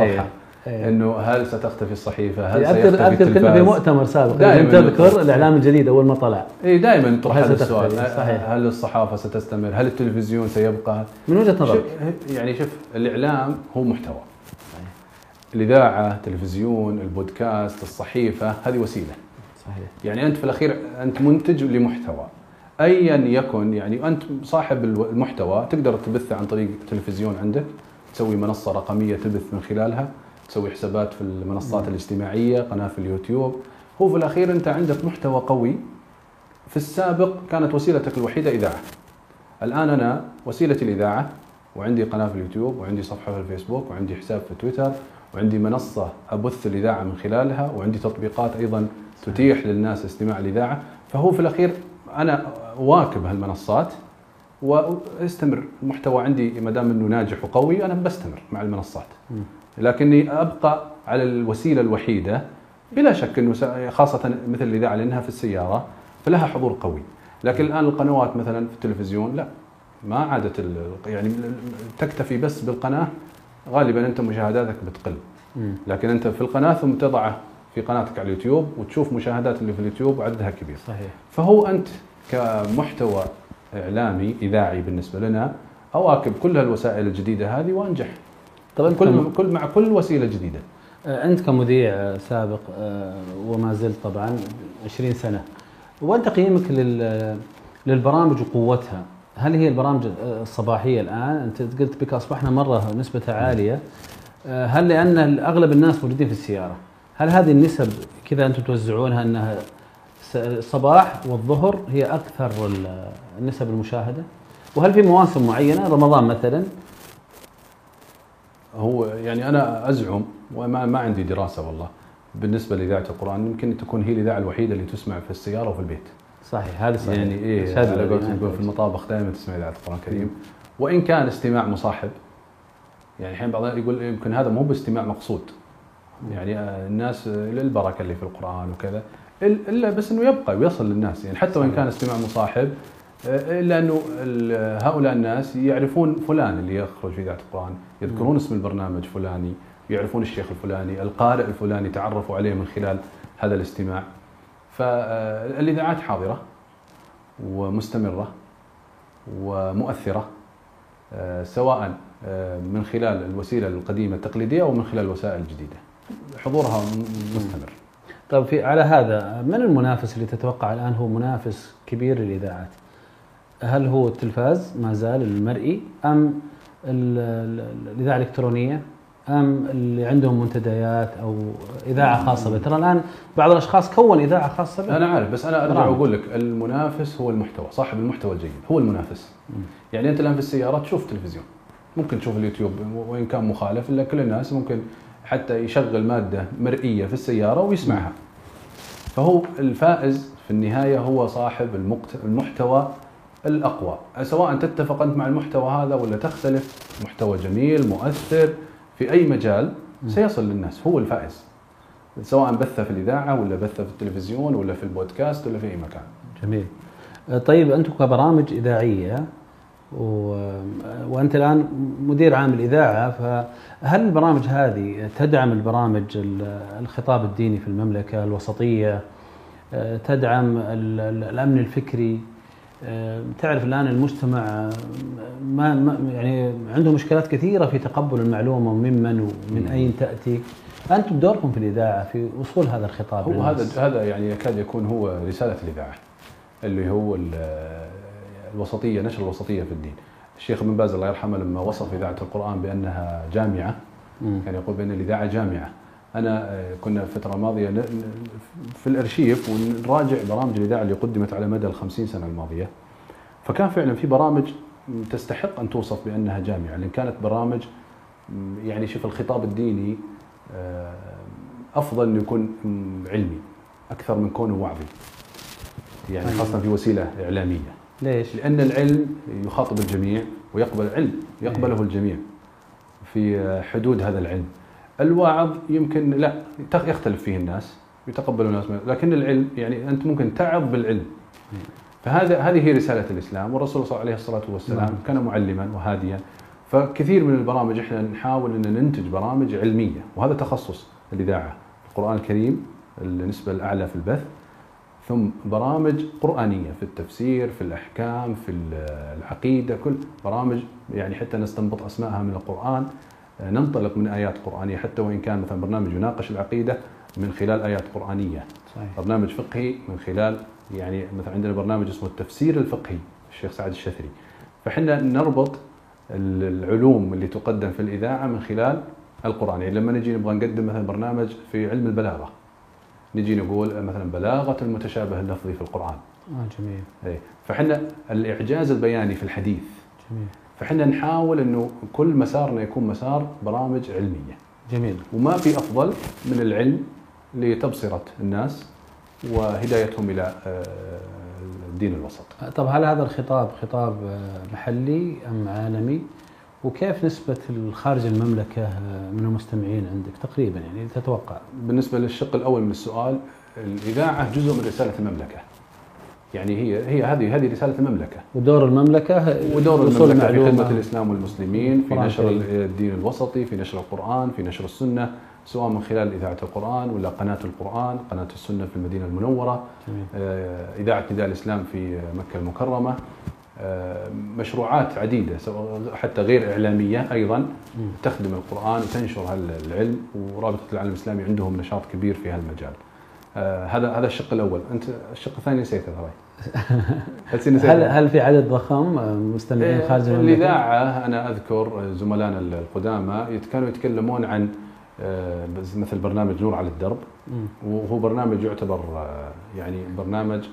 إيه. إنه هل ستختفي الصحيفة؟ هل اذكر سيختفي أذكر كنا في؟ مؤتمر سابق دائماً تذكر. الإعلام الجديد أول ما طلع اي دائما يطرح هذا؟ السؤال صحيح. هل الصحافة ستستمر؟ هل التلفزيون سيبقى؟ من وجهة نظرك يعني شوف الإعلام هو محتوى الإذاعة، التلفزيون، البودكاست، الصحيفة هذه وسيلة صحيح يعني أنت في الأخير أنت منتج لمحتوى ايا يكن يعني أنت صاحب المحتوى تقدر تبثه عن طريق تلفزيون عندك تسوي منصة رقمية تبث من خلالها تسوي حسابات في المنصات الاجتماعية قناة في اليوتيوب. هو في الأخير أنت عندك محتوى قوي. في السابق كانت وسيلتك الوحيدة إذاعة. الآن أنا وسيلتي الإذاعة وعندي قناة في اليوتيوب وعندي صفحة في الفيسبوك وعندي حساب في تويتر وعندي منصة أبث الإذاعة من خلالها وعندي تطبيقات أيضا تتيح للناس استماع الإذاعة. فهو في الأخير أنا واكب هالمنصات وأستمر. المحتوى عندي ما دام إنه ناجح وقوي أنا بستمر مع المنصات. لكني أبقى على الوسيلة الوحيدة بلا شك إنه خاصة مثل الاذاعه لأنها في السيارة فلها حضور قوي. لكن الآن القنوات مثلا في التلفزيون لا. ما عادت يعني تكتفي بس بالقناة غالبا أنت مشاهداتك بتقل. لكن أنت في القناة ثم تضعه في قناتك على اليوتيوب وتشوف مشاهدات اللي في اليوتيوب عددها كبير. صحيح. فهو أنت كمحتوى إعلامي إذاعي بالنسبة لنا أواكب كل هالوسائل الجديدة هذه وأنجح. طب انت كل كل مع كل وسيلة جديدة آه، أنت كمذيع آه، سابق آه، وما زلت طبعا 20 سنة وين تقييمك لل للبرامج وقوتها؟ هل هي البرامج الصباحية الآن أنت قلت بك أصبحنا مرة نسبتها عالية هل لأن أغلب الناس موجودين في السيارة؟ هل هذه النسب كذا أنتم توزعونها أنها الصباح والظهر هي أكثر ال- النسب المشاهدة؟ وهل في مواسم معينة رمضان مثلا هو يعني أنا أزعم وما ما عندي دراسة والله بالنسبة لإذاعة القرآن يمكن تكون هي الإذاعة الوحيدة اللي تسمع في السيارة وفي البيت. صحيح هذا صحيح. يعني إيه على قولتهم. يقول في المطابخ دائما تسمع إذاعة القرآن الكريم. وإن كان استماع مصاحب يعني الحين بعض يقول يمكن هذا مو باستماع مقصود. يعني الناس للبركة اللي في القرآن وكذا إلا بس إنه يبقى ويصل للناس. يعني حتى وإن. كان استماع مصاحب إلا أنه هؤلاء الناس يعرفون فلان اللي يخرج في اذاعه القرآن يذكرون اسم البرنامج فلاني يعرفون الشيخ الفلاني القارئ الفلاني تعرفوا عليه من خلال هذا الاستماع. فالإذاعات حاضرة ومستمرة ومؤثرة آه، سواء آه، من خلال الوسيلة القديمة التقليدية أو من خلال الوسائل الجديده حضورها مستمر. طيب في على هذا من المنافس اللي تتوقع الآن هو منافس كبير للإذاعات؟ هل هو التلفاز ما زال المرئي أم ال- ال- الاذاعه الالكترونيه أم اللي عندهم منتديات أو إذاعة خاصة به؟ ترى الآن بعض الأشخاص كون إذاعة خاصة به. أنا عارف بس أنا أرجع. واقول لك المنافس هو المحتوى صاحب المحتوى الجيد هو المنافس. يعني أنت الآن في السياره تشوف تلفزيون ممكن تشوف اليوتيوب وإن كان مخالف إلا كل الناس ممكن حتى يشغل مادة مرئية في السيارة ويسمعها. فهو الفائز في النهاية هو صاحب المحتوى الأقوى. سواء تتفق أنت مع المحتوى هذا ولا تختلف محتوى جميل مؤثر في أي مجال سيصل للناس هو الفائز. سواء بثه في الإذاعة ولا بثه في التلفزيون ولا في البودكاست ولا في أي مكان. جميل. طيب أنتم كبرامج إذاعية و... وأنت الآن مدير عام الإذاعة فهل البرامج هذه تدعم البرامج ال- الخطاب الديني في المملكة الوسطية؟ تدعم ال- ال- الأمن الفكري؟ تعرف الآن المجتمع آه، ما ما- يعني عنده مشكلات كثيرة في تقبل المعلومة وممن ومن أين تأتي أنتم دوركم في الإذاعة في وصول هذا الخطاب هو للناس. هذا هذا يعني يكاد يكون هو رسالة الإذاعة اللي هو ال- الوسطية نشر الوسطية في الدين الشيخ ابن باز الله يرحمه لما وصف إذاعة القرآن بأنها جامعة. كان يقول بأن الإذاعة جامعة أنا آه، كنا ن- ن- في الأرشيف ونراجع برامج الإذاعة اللي قدمت على مدى ال 50 سنة الماضية. فكان فعلا في برامج تستحق أن توصف بأنها جامعة لأن كانت برامج يعني شوف الخطاب الديني آه، أفضل انه يكون علمي أكثر من كونه وعظي. يعني خاصة في وسيلة إعلامية. ليش؟ لأن العلم يخاطب الجميع ويقبل العلم يقبله الجميع في حدود هذا العلم. الواعظ يمكن لا يختلف فيه الناس يتقبل الناس. لكن العلم يعني أنت ممكن تعظ بالعلم فهذا هذه هي رسالة الإسلام والرسول صلى الله عليه الصلاة والسلام نعم. كان معلما وهاديا فكثير من البرامج إحنا نحاول ان ننتج برامج علمية وهذا تخصص الإذاعة القرآن الكريم النسبة الأعلى في البث ثم برامج قرآنية في التفسير في الأحكام في العقيدة كل برامج يعني حتى نستنبط أسماءها من القرآن ننطلق من آيات قرآنية حتى وإن كان مثلا برنامج يناقش العقيدة من خلال آيات قرآنية. صحيح. برنامج فقهي من خلال يعني مثلا عندنا برنامج اسمه التفسير الفقهي الشيخ سعد الشثري. فحنا نربط ال- العلوم اللي تقدم في الإذاعة من خلال القرآن. يعني لما نجي نبغى نقدم مثلا برنامج في علم البلاغة نجي نقول مثلا بلاغة المتشابه اللفظي في القرآن. آه جميل. إيه. فحنا الإعجاز البياني في الحديث جميل. فحنا نحاول إنه كل مسارنا يكون مسار برامج علمية جميل وما في أفضل من العلم لتبصرة الناس وهدايتهم إلى آه، الدين الوسط. طب هل هذا الخطاب خطاب آه، محلي أم عالمي؟ وكيف نسبة خارج المملكة آه، من المستمعين عندك تقريبا يعني تتوقع؟ بالنسبة للشق الأول من السؤال الإذاعة جزء من رسالة المملكة. يعني هي هي هذه هذه رسالة المملكة ودور المملكة ودور المملكة في. خدمه الإسلام والمسلمين في نشر. الدين الوسطي في نشر القرآن في نشر السنة سواء من خلال إذاعة القرآن ولا قناة القرآن قناة السنة في المدينة المنورة جميل. آه، إذاعة نداء الإسلام في مكة المكرمة آه، مشروعات سواء حتى غير إعلامية أيضا مم. تخدم القرآن وتنشر العلم ورابطة العالم الإسلامي عندهم نشاط كبير في هالمجال آه، هذا هذا الشق الأول أنت الشق الثاني نسيته ترى <laughs> هل؟ هل في عدد ضخم آه، مستمعين إيه، خارج المملكة؟ الإذاعة أنا أذكر زملائنا القدامى كانوا يتكلمون عن آه، مثل برنامج نور على الدرب. وهو برنامج يعتبر آه، يعني برنامج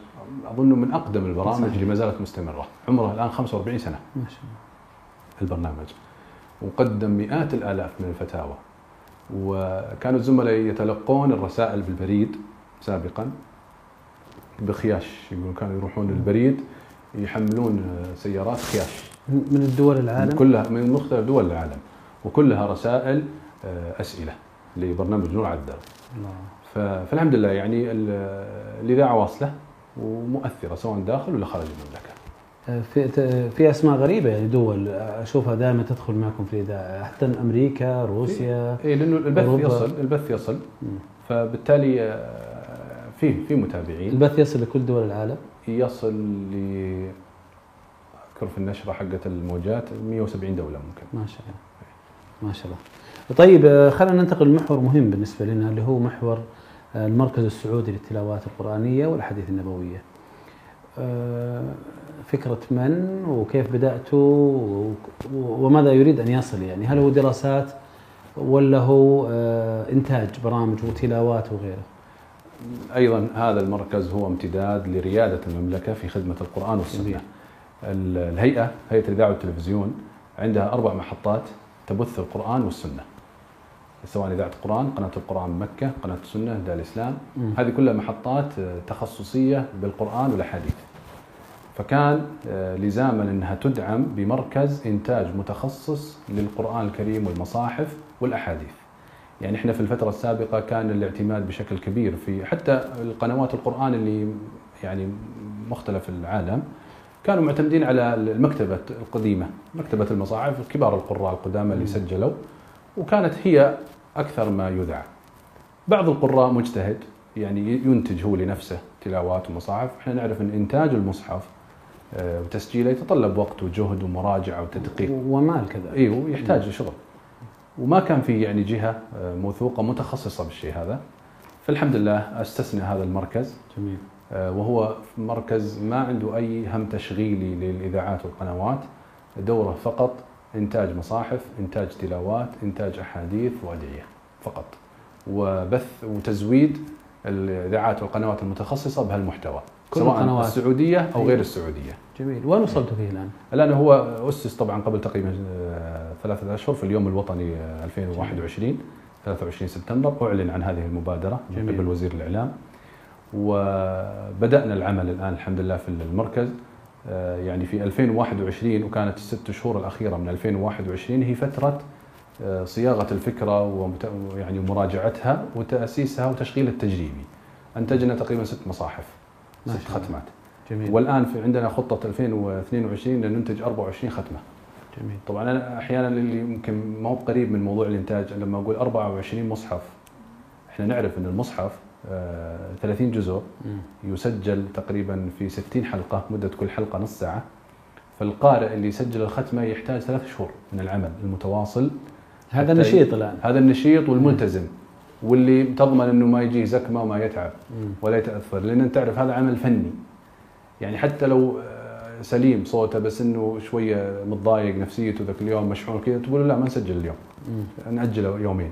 اظنه من أقدم البرامج صحيح. اللي ما زالت مستمرة، عمره الآن 45 سنة ما شاء الله البرنامج. وقدم مئات الآلاف من الفتاوى. وكانوا الزملاء يتلقون الرسائل بالبريد سابقا بخياش يقولون كانوا يروحون للبريد يحملون سيارات خياش من الدول العالم؟ كلها من مختلف دول العالم وكلها رسائل آه، أسئلة لبرنامج نور على الدرب. ف- فالحمد لله يعني ال- الاذاعه واصلة ومؤثرة سواء داخل ولا خارج المملكة. آه، في في أسماء غريبة يعني دول أشوفها دائما تدخل معكم في الإذاعة حتى أمريكا روسيا اي لأنه البث. يصل البث يصل. فبالتالي آه، في في متابعين. البث يصل لكل دول العالم؟ يصل ل أذكر في النشرة حقت الموجات 170 دولة ممكن. ما شاء الله. ما شاء الله. طيب آه، خلينا ننتقل لمحور مهم بالنسبة لنا اللي هو محور آه، المركز السعودي للتلاوات القرآنية والأحاديث النبوية. آه، فكرة من وكيف بداته و- وماذا يريد أن يصل يعني؟ هل هو دراسات ولا هو إنتاج برامج وتلاوات وغيره؟ أيضا هذا المركز هو امتداد لريادة المملكة في خدمة القرآن والسنة. الهيئة هيئة الإذاعة والتلفزيون عندها أربع محطات تبث القرآن والسنة. سواء إذاعة القرآن، قناة القرآن مكة، قناة السنة، دار الإسلام، مم. هذه كلها محطات آه، تخصصية بالقرآن والأحاديث. فكان آه، لزاما إنها تدعم بمركز إنتاج متخصص للقرآن الكريم والمصاحف والأحاديث. يعني إحنا في الفترة السابقة كان الاعتماد بشكل كبير في حتى القنوات القرآن اللي يعني مختلف العالم كانوا معتمدين على المكتبة القديمة، مكتبة المصاحف كبار القراء القدامى اللي. سجلوا وكانت هي أكثر ما يذاع. بعض القراء مجتهد يعني ينتج هو لنفسه تلاوات ومصاحف، إحنا نعرف إن إنتاج المصحف آه، وتسجيله يتطلب وقت وجهد ومراجعة وتدقيق. ومال كذا أيوه يحتاج شغل وما كان في يعني جهة آه، موثوقة متخصصة بالشيء هذا. فالحمد لله أستثنى هذا المركز. جميل. آه، وهو مركز ما عنده أي هم تشغيلي للإذاعات والقنوات. دوره فقط إنتاج مصاحف إنتاج تلاوات إنتاج أحاديث وأدعية فقط. وبث وتزويد الإذاعات والقنوات المتخصصة بهالمحتوى كل سواء القنوات. السعودية أو. غير السعودية. جميل. وين وصلتوا فيه الآن؟ الآن هو اسس طبعا قبل تقريبا آه، ثلاثة أشهر في اليوم الوطني آه، 2021 23 سبتمبر أعلن عن هذه المبادرة من جميل. قبل وزير الإعلام. وبدأنا العمل الآن الحمد لله في المركز آه، يعني في 2021 وكانت الست شهور الأخيرة من 2021 هي فترة آه، صياغة الفكرة ومت- يعني مراجعتها وتأسيسها وتشغيلها التجريبي أنتجنا تقريبا ست مصاحف ست. ختمات. جميل. والآن في عندنا خطة 2022 ان ننتج 24 ختمة. جميل. طبعا أنا أحيانا اللي يمكن ما هو قريب من موضوع الإنتاج لما أقول 24 مصحف إحنا نعرف إن المصحف آه، 30 جزء مم. يسجل تقريبا في 60 حلقة مدة كل حلقة نص ساعة. فالقارئ اللي يسجل الختمة يحتاج ثلاث شهور من العمل المتواصل. هذا حتى نشيط الآن. هذا النشيط والملتزم. واللي تضمن إنه ما يجيه زكمة وما يتعب. ولا يتأثر لأن أنت تعرف هذا عمل فني. يعني حتى لو آه، سليم صوته بس إنه شوية متضايق نفسيته ذاك اليوم مشحون كذا تقول له لا ما نسجل اليوم مم. نأجله يومين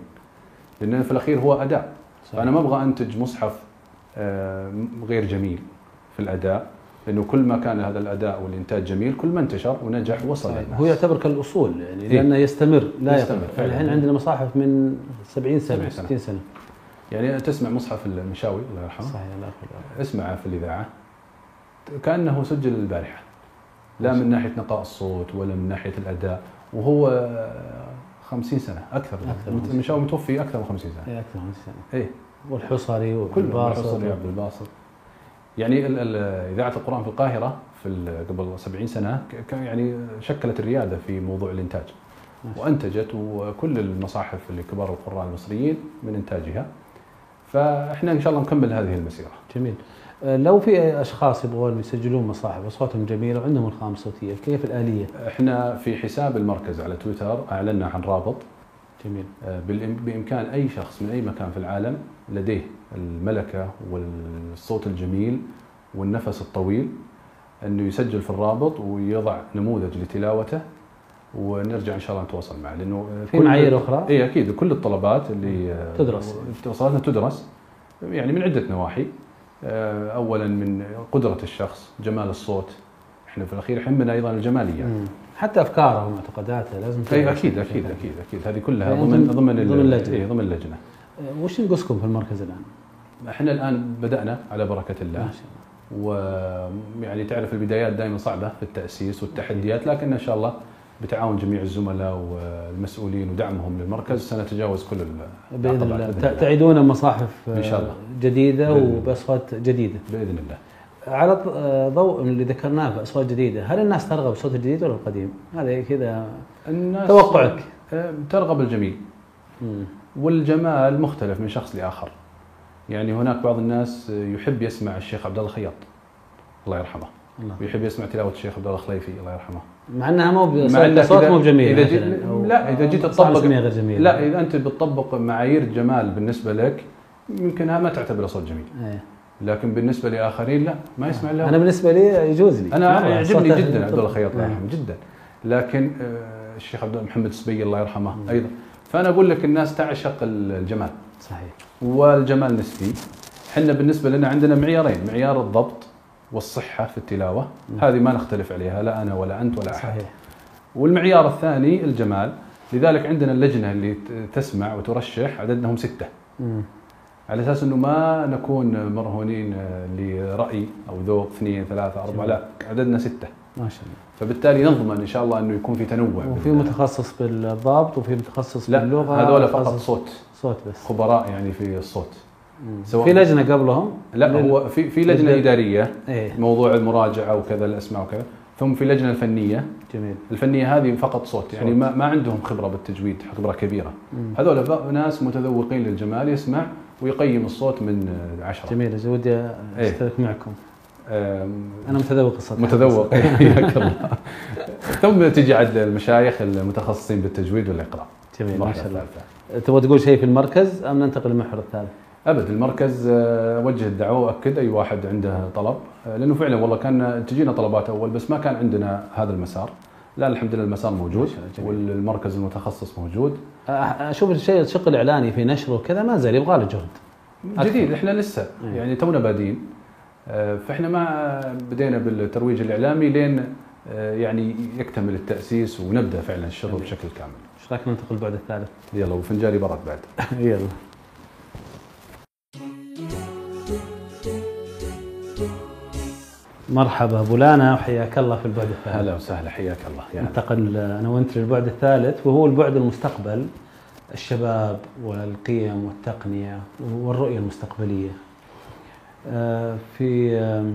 لأن في الأخير هو أداء صحيح. فانا ما أبغى أنتج مصحف آه، غير جميل في الأداء لأنه كل ما كان هذا الأداء والإنتاج جميل كل ما انتشر ونجح ووصل صحيح. للناس هو يعتبر كالأصول يعني إيه. لأنه يستمر لا يستمر. الحين عندنا مصاحف من 70 سنة 70 سنة. 60 سنة يعني تسمع مصحف المشاوي الله يرحمه صحيح الله يرحمه اسمعه في الإذاعة كأنه سجل البارحة لا من ناحية نقاء الصوت ولا من ناحية الأداء وهو آه، 50 سنة أكثر أكثر من 50 مشاوي متوفي أكثر من 50 سنة. اي أكثر من سنة. إيه. والحصري كله والباسط الحصري عبد الباسط. يعني إذاعة القرآن في القاهرة في قبل 70 سنة كان يعني شكلت الريادة في موضوع الإنتاج. شاء وأنتجت وكل المصاحف اللي كبار القراء المصريين من إنتاجها. فإحنا إن شاء الله نكمل هذه المسيرة. جميل. لو في أشخاص يبغون يسجلون مصاحف اصواتهم جميله وعندهم الخامة الصوتية كيف الآلية؟ إحنا في حساب المركز على تويتر أعلنا عن رابط جميل آه، بالإم- بإمكان أي شخص من أي مكان في العالم لديه الملكة والصوت الجميل والنفس الطويل إنه يسجل في الرابط ويضع نموذج لتلاوته ونرجع إن شاء الله نتواصل معه لأنه آه، في كل- معايير أخرى؟ اي أكيد كل الطلبات اللي آه، تدرس. اتصالاتنا تدرس يعني من عدة نواحي آه، اولا من قدرة الشخص جمال الصوت إحنا في الأخير يهمنا أيضا الجمالية مم. حتى أفكاره ومعتقداته لازم أي. أكيد أكيد أكيد أكيد هذه كلها يعني ضمن ضمن- ضمن ال- ضمن اللجنة. إيه، ضمن اللجنة آه، وش نقصكم في المركز الآن؟ إحنا الآن بدأنا على بركة الله ما شاء الله ويعني تعرف البدايات دائما صعبة في التأسيس والتحديات لكن إن شاء الله بتعاون جميع الزملاء والمسؤولين ودعمهم للمركز. سنتجاوز كل ال- بإذن الله. تعيدون مصاحف آه، إن شاء الله. جديدة. وبأصوات جديدة. بإذن الله. على آه، ضوء اللي ذكرناه باصوات جديدة هل الناس ترغب بالصوت الجديد ولا القديم؟ هذا كذا الناس توقعك. آه، ترغب الجميل مم. والجمال مختلف من شخص لآخر. يعني هناك بعض الناس يحب يسمع الشيخ عبد الله الخياط. الله يرحمه. الله. ويحب يسمع تلاوة الشيخ عبد الله الخليفي. الله يرحمه. مع إنها مو مع صوت مو جيت- مثلاً، أو- لا، إذا جيت تطبق- غير جميل لا إذا أنت بتطبق معايير جمال بالنسبة لك يمكنها ما تعتبره صوت جميل. إيه. لكن بالنسبة لآخرين لا ما يسمع إلا أنا بالنسبة لي يجوز لي. أنا يعجبني جدا عبد الله الخياط الله نعم. يرحمه جدا. لكن آه، الشيخ عبد محمد السبي الله يرحمه. أيضا. فأنا أقول لك الناس تعشق الجمال. صحيح. والجمال نسبي. إحنا بالنسبة لنا عندنا معيارين. معيار الضبط والصحة في التلاوة. هذه ما نختلف عليها لا أنا ولا أنت ولا أحد. صحيح. والمعيار الثاني الجمال. لذلك عندنا اللجنة اللي تسمع وترشح عددنا هم ستة. مم. على أساس إنه ما نكون مرهونين لرأي أو ذوق اثنين ثلاثة أربعة لا عددنا ستة. ما شاء الله. فبالتالي نضمن إن شاء الله إنه يكون في تنوع. وفي متخصص بالضبط وفي متخصص لا باللغة هذول فقط صوت. صوت بس. خبراء يعني في الصوت. سواء- في لجنة قبلهم لا لل- هو في في لجنة لجنة- إدارية إيه. موضوع المراجعة وكذا الأسماء وكذا ثم في لجنة الفنية. جميل. الفنية هذه فقط صوت يعني صوت. ما, ما عندهم خبرة بالتجويد خبرة كبيرة. هذول ناس متذوقين للجمال يسمع ويقيم الصوت من عشرة. جميل إذا ودي إيه. أشترك معكم. آم، أنا متذوق الصوت. متذوق. <laughs> حياك الله. ثم تجي عند المشايخ المتخصصين بالتجويد والإقراء. جميل ما شاء الله. تبغى تقول شيء في المركز أم ننتقل للمحور الثالث؟ أبد المركز آه، وجه الدعوة واكد أي واحد عنده طلب. آه، لأنه فعلا والله كان تجينا طلبات أول بس ما كان عندنا هذا المسار. لا الحمد لله المسار موجود. والمركز المتخصص موجود. أشوف الشيء الشق الإعلاني في نشره وكذا ما زال يبغى له جهد. جديد إحنا لسه. إيه. يعني تونا بادين. آه، فإحنا ما بدينا بالترويج الإعلامي لين يعني يكتمل التأسيس ونبدأ فعلا الشغل. بشكل كامل. إيش رايك ننتقل للبعد الثالث؟ يلا وفنجاني برد بعد. <laughs> يلا. مرحبا ابو لانا وحياك الله في البعد الثالث. هلا وسهلا حياك الله. يا هلا. ننتقل أنا وأنت للبعد الثالث وهو البعد المستقبل الشباب والقيم والتقنية والرؤية المستقبلية. آه، في آه،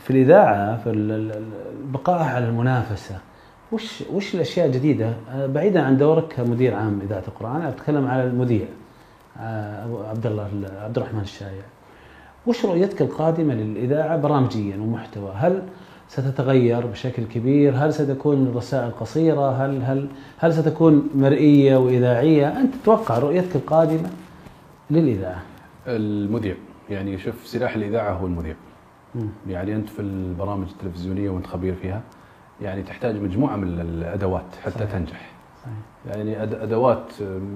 في الإذاعة في ال- ال- ال- البقاء على المنافسة. وش وش الأشياء الجديدة؟ آه، بعيدا عن دورك كمدير عام إذاعة القرآن أنا أتكلم على المذيع آه، عبد الله عبد الرحمن الشايع. وش رؤيتك القادمة للإذاعة برامجيا ومحتوى؟ هل ستتغير بشكل كبير؟ هل ستكون الرسائل قصيرة؟ هل هل هل ستكون مرئية وإذاعية؟ أنت تتوقع رؤيتك القادمة للإذاعة. المذيع يعني شوف سلاح الإذاعة هو المذيع. يعني أنت في البرامج التلفزيونية وأنت خبير فيها يعني تحتاج مجموعة من الأدوات حتى صحيح. تنجح صحيح. يعني أدوات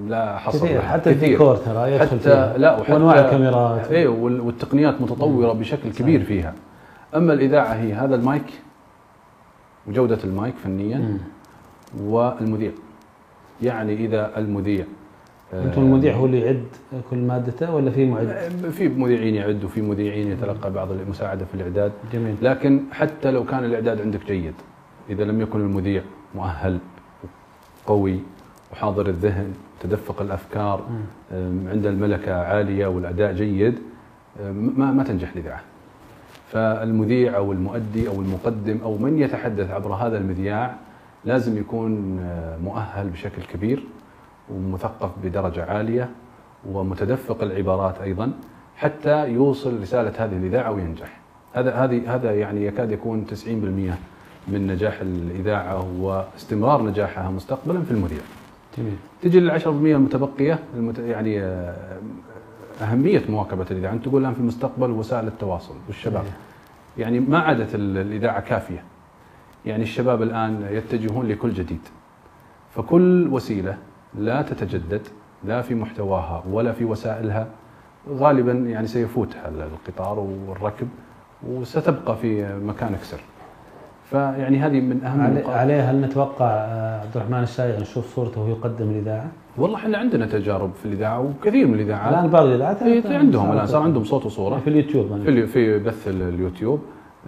لا حصر كثير لها. حتى الديكور ترى يدخل حتى فيها لا وحتى وأنواع الكاميرات وال- والتقنيات متطورة بشكل كبير صحيح. فيها أما الإذاعة هي هذا المايك وجودة المايك فنيا مم. والمذيع يعني إذا المذيع آه، أنتم المذيع هو اللي يعد كل مادته ولا في معد؟ في مذيعين يعد وفي مذيعين يتلقى بعض المساعده في الإعداد جميل لكن حتى لو كان الإعداد عندك جيد إذا لم يكن المذيع مؤهل قوي وحاضر الذهن تدفق الأفكار عنده الملكة عالية والأداء جيد ما ما تنجح الاذاعه. فالمذيع أو المؤدي أو المقدم أو من يتحدث عبر هذا المذياع لازم يكون مؤهل بشكل كبير ومثقف بدرجة عالية ومتدفق العبارات أيضا حتى يوصل رسالة هذه الإذاعة وينجح. هذا هذه هذا يعني يكاد يكون 90% من نجاح الإذاعة واستمرار نجاحها مستقبلا في المذيع. جميل تجي لل 10% المتبقية المت... يعني آه، أهمية مواكبة الإذاعة، انت تقول الآن في المستقبل وسائل التواصل والشباب صحيح. يعني ما عادت ال- الإذاعة كافية. يعني الشباب الآن يتجهون لكل جديد. فكل وسيلة لا تتجدد لا في محتواها ولا في وسائلها غالبا يعني سيفوتها القطار والركب وستبقى في مكانك سر. فيعني هذه من أهم علي- النقاط. عليه هل نتوقع آه، عبد الرحمن الشايع نشوف صورته وهو يقدم الإذاعة؟ والله إحنا عندنا تجارب في الإذاعة وكثير من الإذاعات. الآن بعض الإذاعات؟ إيه، في عندهم الآن صار عندهم صوت وصورة. في اليوتيوب في في بث ال- اليوتيوب.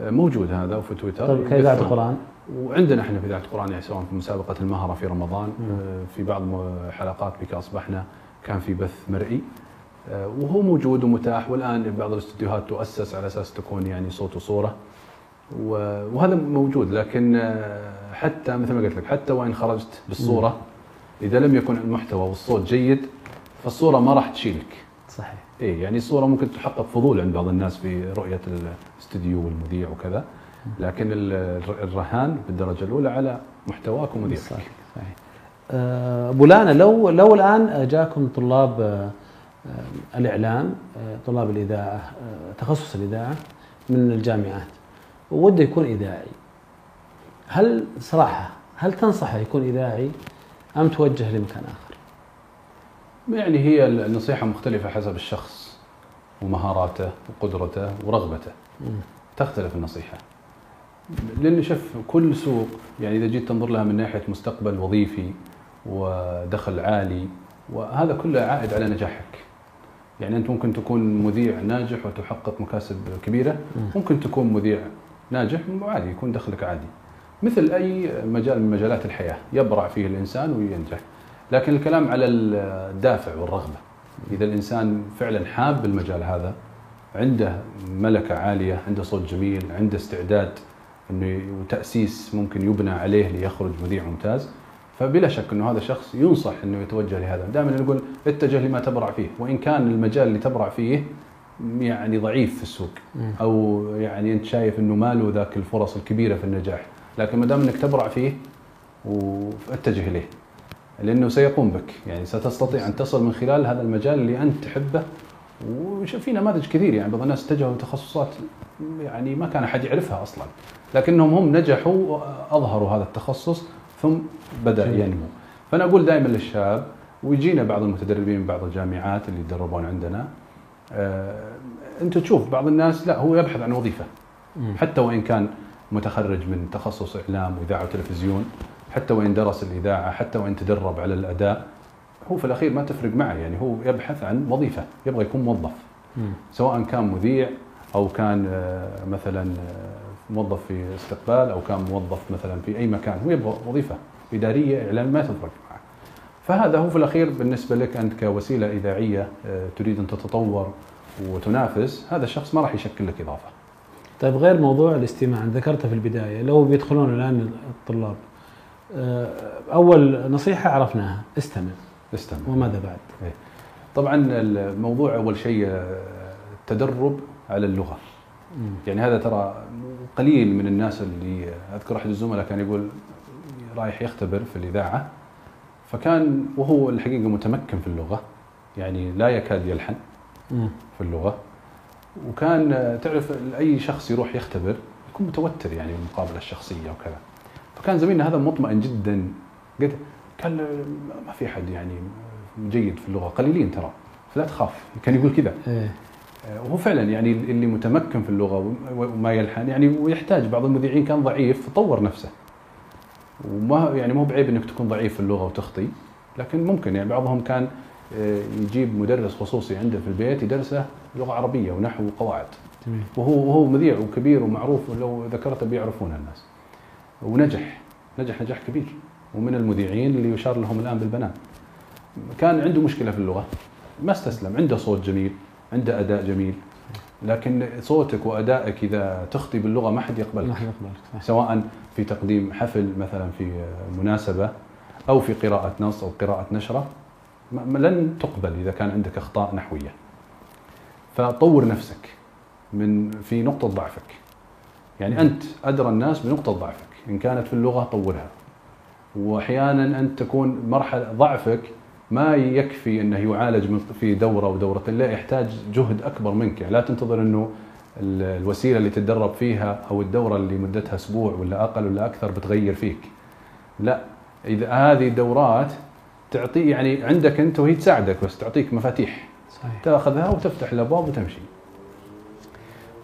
آه، موجود هذا وفي تويتر. طيب كإذاعة. القرآن؟ وعندنا إحنا في إذاعة القرآن يعني سواء في مسابقة المهرة في رمضان آه، في بعض حلقات بك أصبحنا كان في بث مرئي. وهو موجود ومتاح. والآن بعض الاستديوهات تؤسس على أساس تكون يعني صوت وصورة. وهذا موجود لكن آه، حتى مثل ما قلت لك حتى وإن خرجت بالصورة إذا لم يكن المحتوى والصوت جيد فالصورة ما راح تشيلك. صحيح. إيه يعني الصورة ممكن تحقق فضول عند بعض الناس في رؤية الاستديو والمذيع وكذا لكن ال- الرهان بالدرجة الأولى على محتواك ومذيعك. صحيح صحيح. آه، أبو لانا لو لو الآن جاكم طلاب آه، الإعلام طلاب الإذاعة تخصص الإذاعة من الجامعات ووده يكون إذاعي هل صراحة هل تنصحه يكون إذاعي أم توجه لمكان آخر؟ يعني هي النصيحة مختلفة حسب الشخص ومهاراته وقدرته ورغبته مم. تختلف النصيحة لأن شوف كل سوق يعني إذا جيت تنظر لها من ناحية مستقبل وظيفي ودخل عالي وهذا كله عائد على نجاحك يعني أنت ممكن تكون مذيع ناجح وتحقق مكاسب كبيرة مم. ممكن تكون مذيع ناجح وعادي يكون دخلك عادي. مثل أي مجال من مجالات الحياة يبرع فيه الإنسان وينجح. لكن الكلام على الدافع والرغبة. إذا الإنسان فعلا حاب المجال هذا عنده ملكة عالية عنده صوت جميل عنده استعداد إنه وتأسيس ممكن يبنى عليه ليخرج مذيع ممتاز فبلا شك إنه هذا الشخص ينصح إنه يتوجه لهذا، دائما نقول اتجه لما تبرع فيه، وإن كان المجال اللي تبرع فيه يعني ضعيف في السوق. أو يعني أنت شايف إنه ما له ذاك الفرص الكبيرة في النجاح، لكن ما دام إنك تبرع فيه وأتجه إليه. لأنه سيقوم بك، يعني ستستطيع أن تصل من خلال هذا المجال اللي أنت تحبه وشوف في نماذج كثير يعني بعض الناس اتجهوا لتخصصات يعني ما كان أحد يعرفها أصلا لكنهم هم نجحوا وأظهروا هذا التخصص ثم بدأ. ينمو فأنا أقول دائما للشاب ويجينا بعض المتدربين من بعض الجامعات اللي يتدربون عندنا انت تشوف بعض الناس لا هو يبحث عن وظيفة. حتى وإن كان متخرج من تخصص إعلام وإذاعة وتلفزيون حتى وإن درس الإذاعة حتى وإن تدرب على الأداء هو في الأخير ما تفرق معه يعني هو يبحث عن وظيفة يبغى يكون موظف. سواء كان مذيع أو كان آه، مثلا آه، موظف في استقبال أو كان موظف مثلا في أي مكان هو يبغى وظيفة إدارية إعلام ما تفرق فهذا هو في الأخير بالنسبة لك أنت كوسيلة إذاعية آه، تريد أن تتطور وتنافس هذا الشخص ما راح يشكل لك إضافة. طيب غير موضوع الاستماع ذكرته في البداية لو بيدخلون الآن الطلاب آه، أول نصيحة عرفناها استمع. استمع. وماذا بعد؟ طبعا الموضوع أول شيء آه، التدرب على اللغة. مم. يعني هذا ترى قليل من الناس اللي أذكر أحد الزملاء كان يقول رايح يختبر في الإذاعة فكان وهو الحقيقة متمكن في اللغة يعني لا يكاد يلحن. في اللغة. وكان تعرف أي شخص يروح يختبر يكون متوتر يعني المقابله الشخصية وكذا. فكان زميلنا هذا مطمئن جدا. قلت قال ما في أحد يعني جيد في اللغة قليلين ترى فلا تخاف. كان يقول كذا. إيه. وهو فعلا يعني اللي متمكن في اللغة وما يلحن يعني ويحتاج بعض المذيعين كان ضعيف طور نفسه. وما يعني مو بعيب إنك تكون ضعيف في اللغة وتخطي لكن ممكن يعني بعضهم كان آه، يجيب مدرس خصوصي عنده في البيت يدرسه لغة عربية ونحو وقواعد. جميل وهو وهو مذيع وكبير ومعروف ولو ذكرته بيعرفونه الناس. ونجح نجح نجاح كبير. ومن المذيعين اللي يشار لهم الآن بالبنان. كان عنده مشكلة في اللغة ما استسلم عنده صوت جميل عنده أداء جميل. لكن صوتك وأدائك إذا تخطي باللغة ما حد يقبلك. ما حد يقبلك سواء في تقديم حفل مثلا في مناسبة أو في قراءة نص أو قراءة نشرة لن تقبل إذا كان عندك أخطاء نحوية. فطور نفسك من في نقطة ضعفك. يعني أنت أدرى الناس بنقطة ضعفك. إن كانت في اللغة طورها. واحيانا أنت تكون مرحله ضعفك ما يكفي أنه يعالج في دورة ودورتين لا يحتاج جهد أكبر منك. يعني لا تنتظر أنه ال- الوسيلة اللي تتدرب فيها أو الدورة اللي مدتها أسبوع ولا أقل ولا أكثر بتغير فيك. لا إذا هذه الدورات تعطي يعني عندك أنت وهي تساعدك بس تعطيك مفاتيح. صحيح. تأخذها وتفتح الأبواب وتمشي.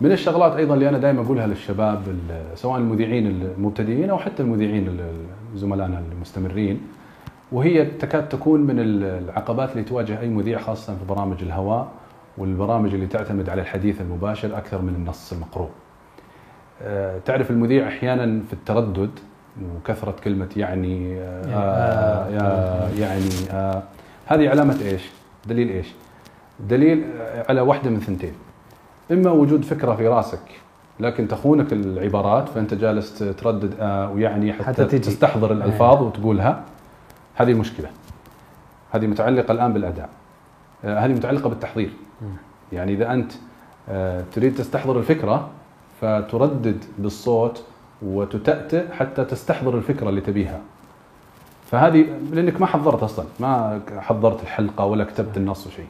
من الشغلات أيضا اللي أنا دائما أقولها للشباب سواء المذيعين المبتدئين أو حتى المذيعين ال- زملائنا المستمرين وهي تكاد تكون من ال- العقبات اللي تواجه أي مذيع خاصة في برامج الهواء والبرامج اللي تعتمد على الحديث المباشر أكثر من النص المقروء. آه، تعرف المذيع أحيانا في التردد وكثرة كلمة يعني آه آه يا يعني آه هذه علامة إيش؟ دليل إيش؟ دليل على واحدة من ثنتين إما وجود فكرة في راسك لكن تخونك العبارات فأنت جالس تردد آه ويعني حتى, حتى. تستحضر الألفاظ وتقولها هذه المشكلة هذه متعلقة الآن بالأداء. آه هذه متعلقة بالتحضير. يعني إذا أنت آه تريد تستحضر الفكرة فتردد بالصوت وتتأتئ حتى تستحضر الفكرة اللي تبيها. فهذه لأنك ما حضرت أصلا. ما حضرت الحلقة ولا كتبت النص وشيء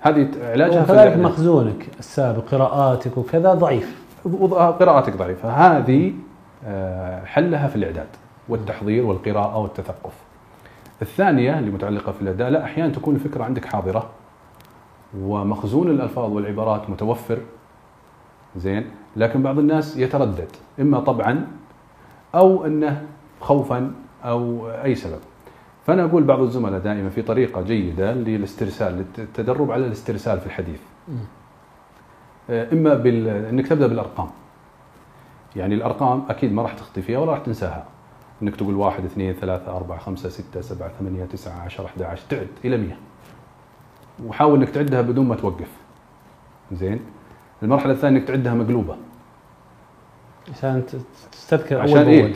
هذه علاجها وكذلك. مخزونك السابق قراءاتك وكذا ضعيف. وض- قراءتك ضعيفة. هذه آه، حلها في الإعداد والتحضير والقراءة والتثقف. الثانية اللي متعلقة في الأداء لا أحيانا تكون الفكرة عندك حاضرة ومخزون الألفاظ والعبارات متوفر زين لكن بعض الناس يتردد إما طبعا أو إنه خوفا أو أي سبب. فأنا أقول بعض الزملاء دائما في طريقة جيدة للاسترسال للتدرب على الاسترسال في الحديث. آه، إما بال... إنك تبدأ بالأرقام. يعني الأرقام أكيد ما راح تخطي فيها ولا راح تنساها. انك تقول واحد اثنين ثلاثة أربعة خمسة ستة سبعة ثمانية تسعة عشرة 11 تعد إلى 100 وحاول إنك تعدها بدون ما توقف. زين؟ المرحلة الثانية إنك تعدها مقلوبة. عشان تستذكر عشان اول إيه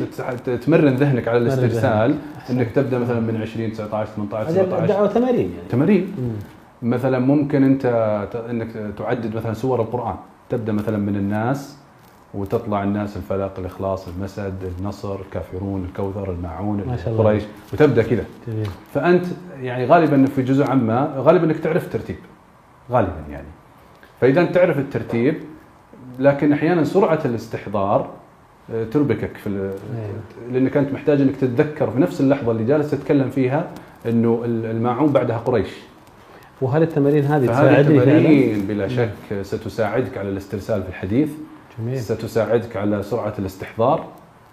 تمرن ذهنك على الاسترسال. إنك تبدأ مثلا من 20 19 18 هذه 17 الدعوه تمارين يعني. تمارين. مثلا ممكن أنت إنك تعدد مثلا سور القرآن. تبدأ مثلا من الناس وتطلع الناس الفلق الإخلاص المسد النصر الكافرون الكوثر الماعون ما شاء الله. قريش. وتبدأ كذا. فأنت يعني غالبا في جزء عامة غالبا إنك تعرف الترتيب. غالبا يعني. فإذا أنت تعرف الترتيب لكن أحيانا سرعة الاستحضار آه، تربكك في ال- لأنك أنت محتاج إنك تتذكر في نفس اللحظة اللي جالس تتكلم فيها إنه ال- الماعون بعدها قريش. وهل التمارين هذه تساعدني فعلا؟ التمارين بلا شك ستساعدك على الاسترسال في الحديث. جميل. ستساعدك على سرعة الاستحضار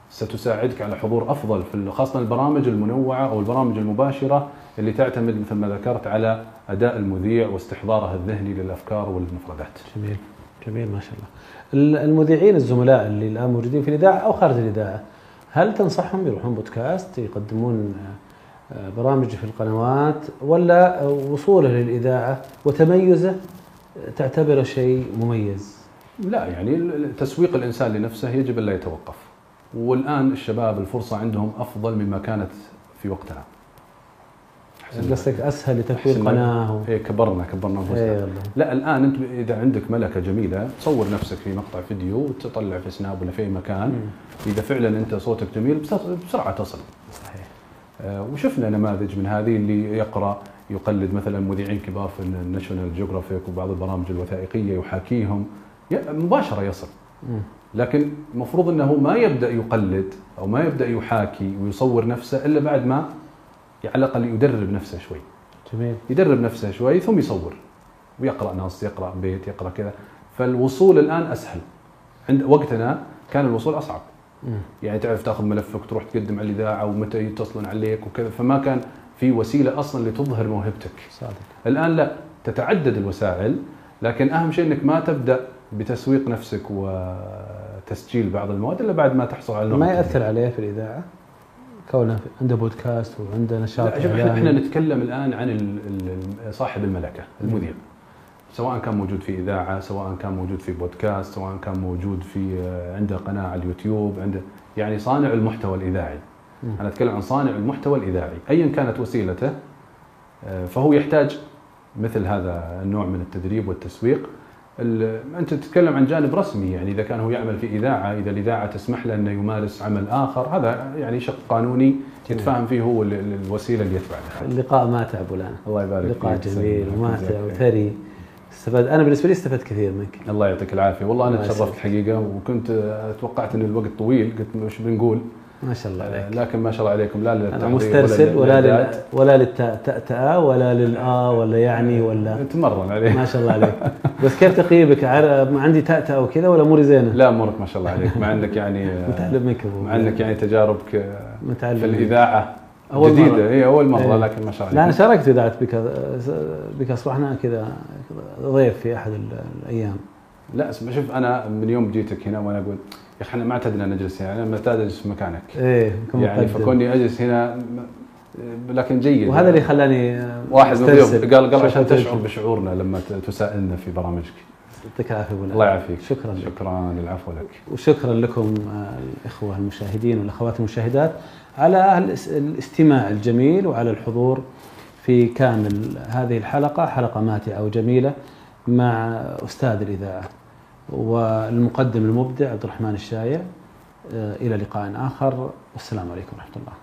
ستساعدك على حضور أفضل في خاصة البرامج المنوعة أو البرامج المباشرة اللي تعتمد مثل ما ذكرت على أداء المذيع واستحضاره الذهني للأفكار والمفردات. جميل. جميل ما شاء الله. ال- المذيعين الزملاء اللي الآن موجودين في الإذاعة أو خارج الإذاعة هل تنصحهم يروحون بودكاست يقدمون آه، برامج في القنوات ولا وصوله للإذاعة وتميزه تعتبره شيء مميز؟ لا يعني تسويق الإنسان لنفسه يجب أن لا يتوقف. والآن الشباب الفرصة عندهم أفضل مما كانت في وقتنا. قصدك أسهل لتكوين. قناة و... إيه كبرنا كبرنا انفسنا. والله لا الآن أنت إذا عندك ملكة جميلة تصور نفسك في مقطع فيديو وتطلع في Snap ولا في أي مكان مم. إذا فعلا أنت صوتك جميل بس- بسرعة تصل صحيح آه، وشفنا نماذج من هذه اللي يقرأ يقلد مثلا مذيعين كبار في ال National Geographic وبعض البرامج الوثائقية يحاكيهم مباشرة يصل. لكن المفروض إنه ما يبدأ يقلد أو ما يبدأ يحاكي ويصور نفسه إلا بعد ما على الأقل يدرب نفسه شوي. جميل. يدرب نفسه شوي ثم يصور. ويقرأ نص يقرأ بيت يقرأ كذا. فالوصول الآن أسهل. عند وقتنا كان الوصول أصعب. مم. يعني تعرف تأخذ ملفك وتروح تقدم على الإذاعة ومتى يتصلون عليك وكذا. فما كان في وسيلة أصلا لتظهر موهبتك. صادق. الآن لا تتعدد الوسائل لكن أهم شيء إنك ما تبدأ بتسويق نفسك وتسجيل بعض المواد إلا بعد ما تحصل على ما. يأثر عليه في الإذاعة كونه عنده بودكاست وعنده نشاط لا شوف إحنا إعلامي. إحنا نتكلم الآن عن صاحب الملكة المذيع سواء كان موجود في إذاعة سواء كان موجود في بودكاست سواء كان موجود في آه، عنده قناة على اليوتيوب عنده يعني صانع المحتوى الإذاعي. أنا أتكلم عن صانع المحتوى الإذاعي ايا كانت وسيلته آه، فهو يحتاج مثل هذا النوع من التدريب والتسويق ال- أنت تتكلم عن جانب رسمي يعني إذا كان هو يعمل في إذاعة إذا الإذاعة تسمح له أنه يمارس عمل آخر هذا يعني شق قانوني يتفاهم فيه هو ال- ال- الوسيلة اللي يتبع لها اللقاء ماتع أبو لأن الله يبارك لقاء فيك. جميل يسلمك. وماتع. وثري استفاد أنا بالنسبة لي استفدت كثير منك الله يعطيك العافية والله أنا تشرفت. الحقيقة وكنت توقعت إن الوقت طويل قلت وش بنقول ما شاء الله آه، عليك لكن ما شاء الله عليكم لا أنا للتحضير مسترسل ولا. لل... ولا للتأتأة ولا للآ ولا يعني ولا تمرن عليه ما شاء الله عليك <laughs> بس كيف تقييمك عندي تأتأة وكذا ولا اموري زينة؟ لا امورك ما شاء الله عليك مع انك يعني آه، <laughs> متعلم منك أبو مع انك يعني تجاربك آه، متعلم في. الإذاعة أول جديدة مرة. هي أول مرة إيه. لكن ما شاء الله لا أنا عليك. شاركت إذاعة بك بك أصبحنا كذا ضيف في أحد ال- الأيام لا اسمع شوف أنا من يوم جيتك هنا وأنا أقول أنا ما اعتدنا نجلس هنا أنا معتاد أجلس في مكانك. إيه يعني مقدم. فكوني أجلس هنا لكن جيد. وهذا اللي خلاني واحد من. قال قال عشان. تشعر بشعورنا لما تسائلنا في برامجك. يعطيك العافية أبو الله يعافيك. شكرا شكرا العفو لك. وشكرا لكم آه، الإخوة المشاهدين والأخوات المشاهدات. على الإس- الاستماع الجميل وعلى الحضور في كامل هذه الحلقة حلقة ماتعه وجميلة مع أستاذ الإذاعة. والمقدم المبدع عبد الرحمن الشايع آه، إلى لقاء آخر. والسلام عليكم ورحمة الله.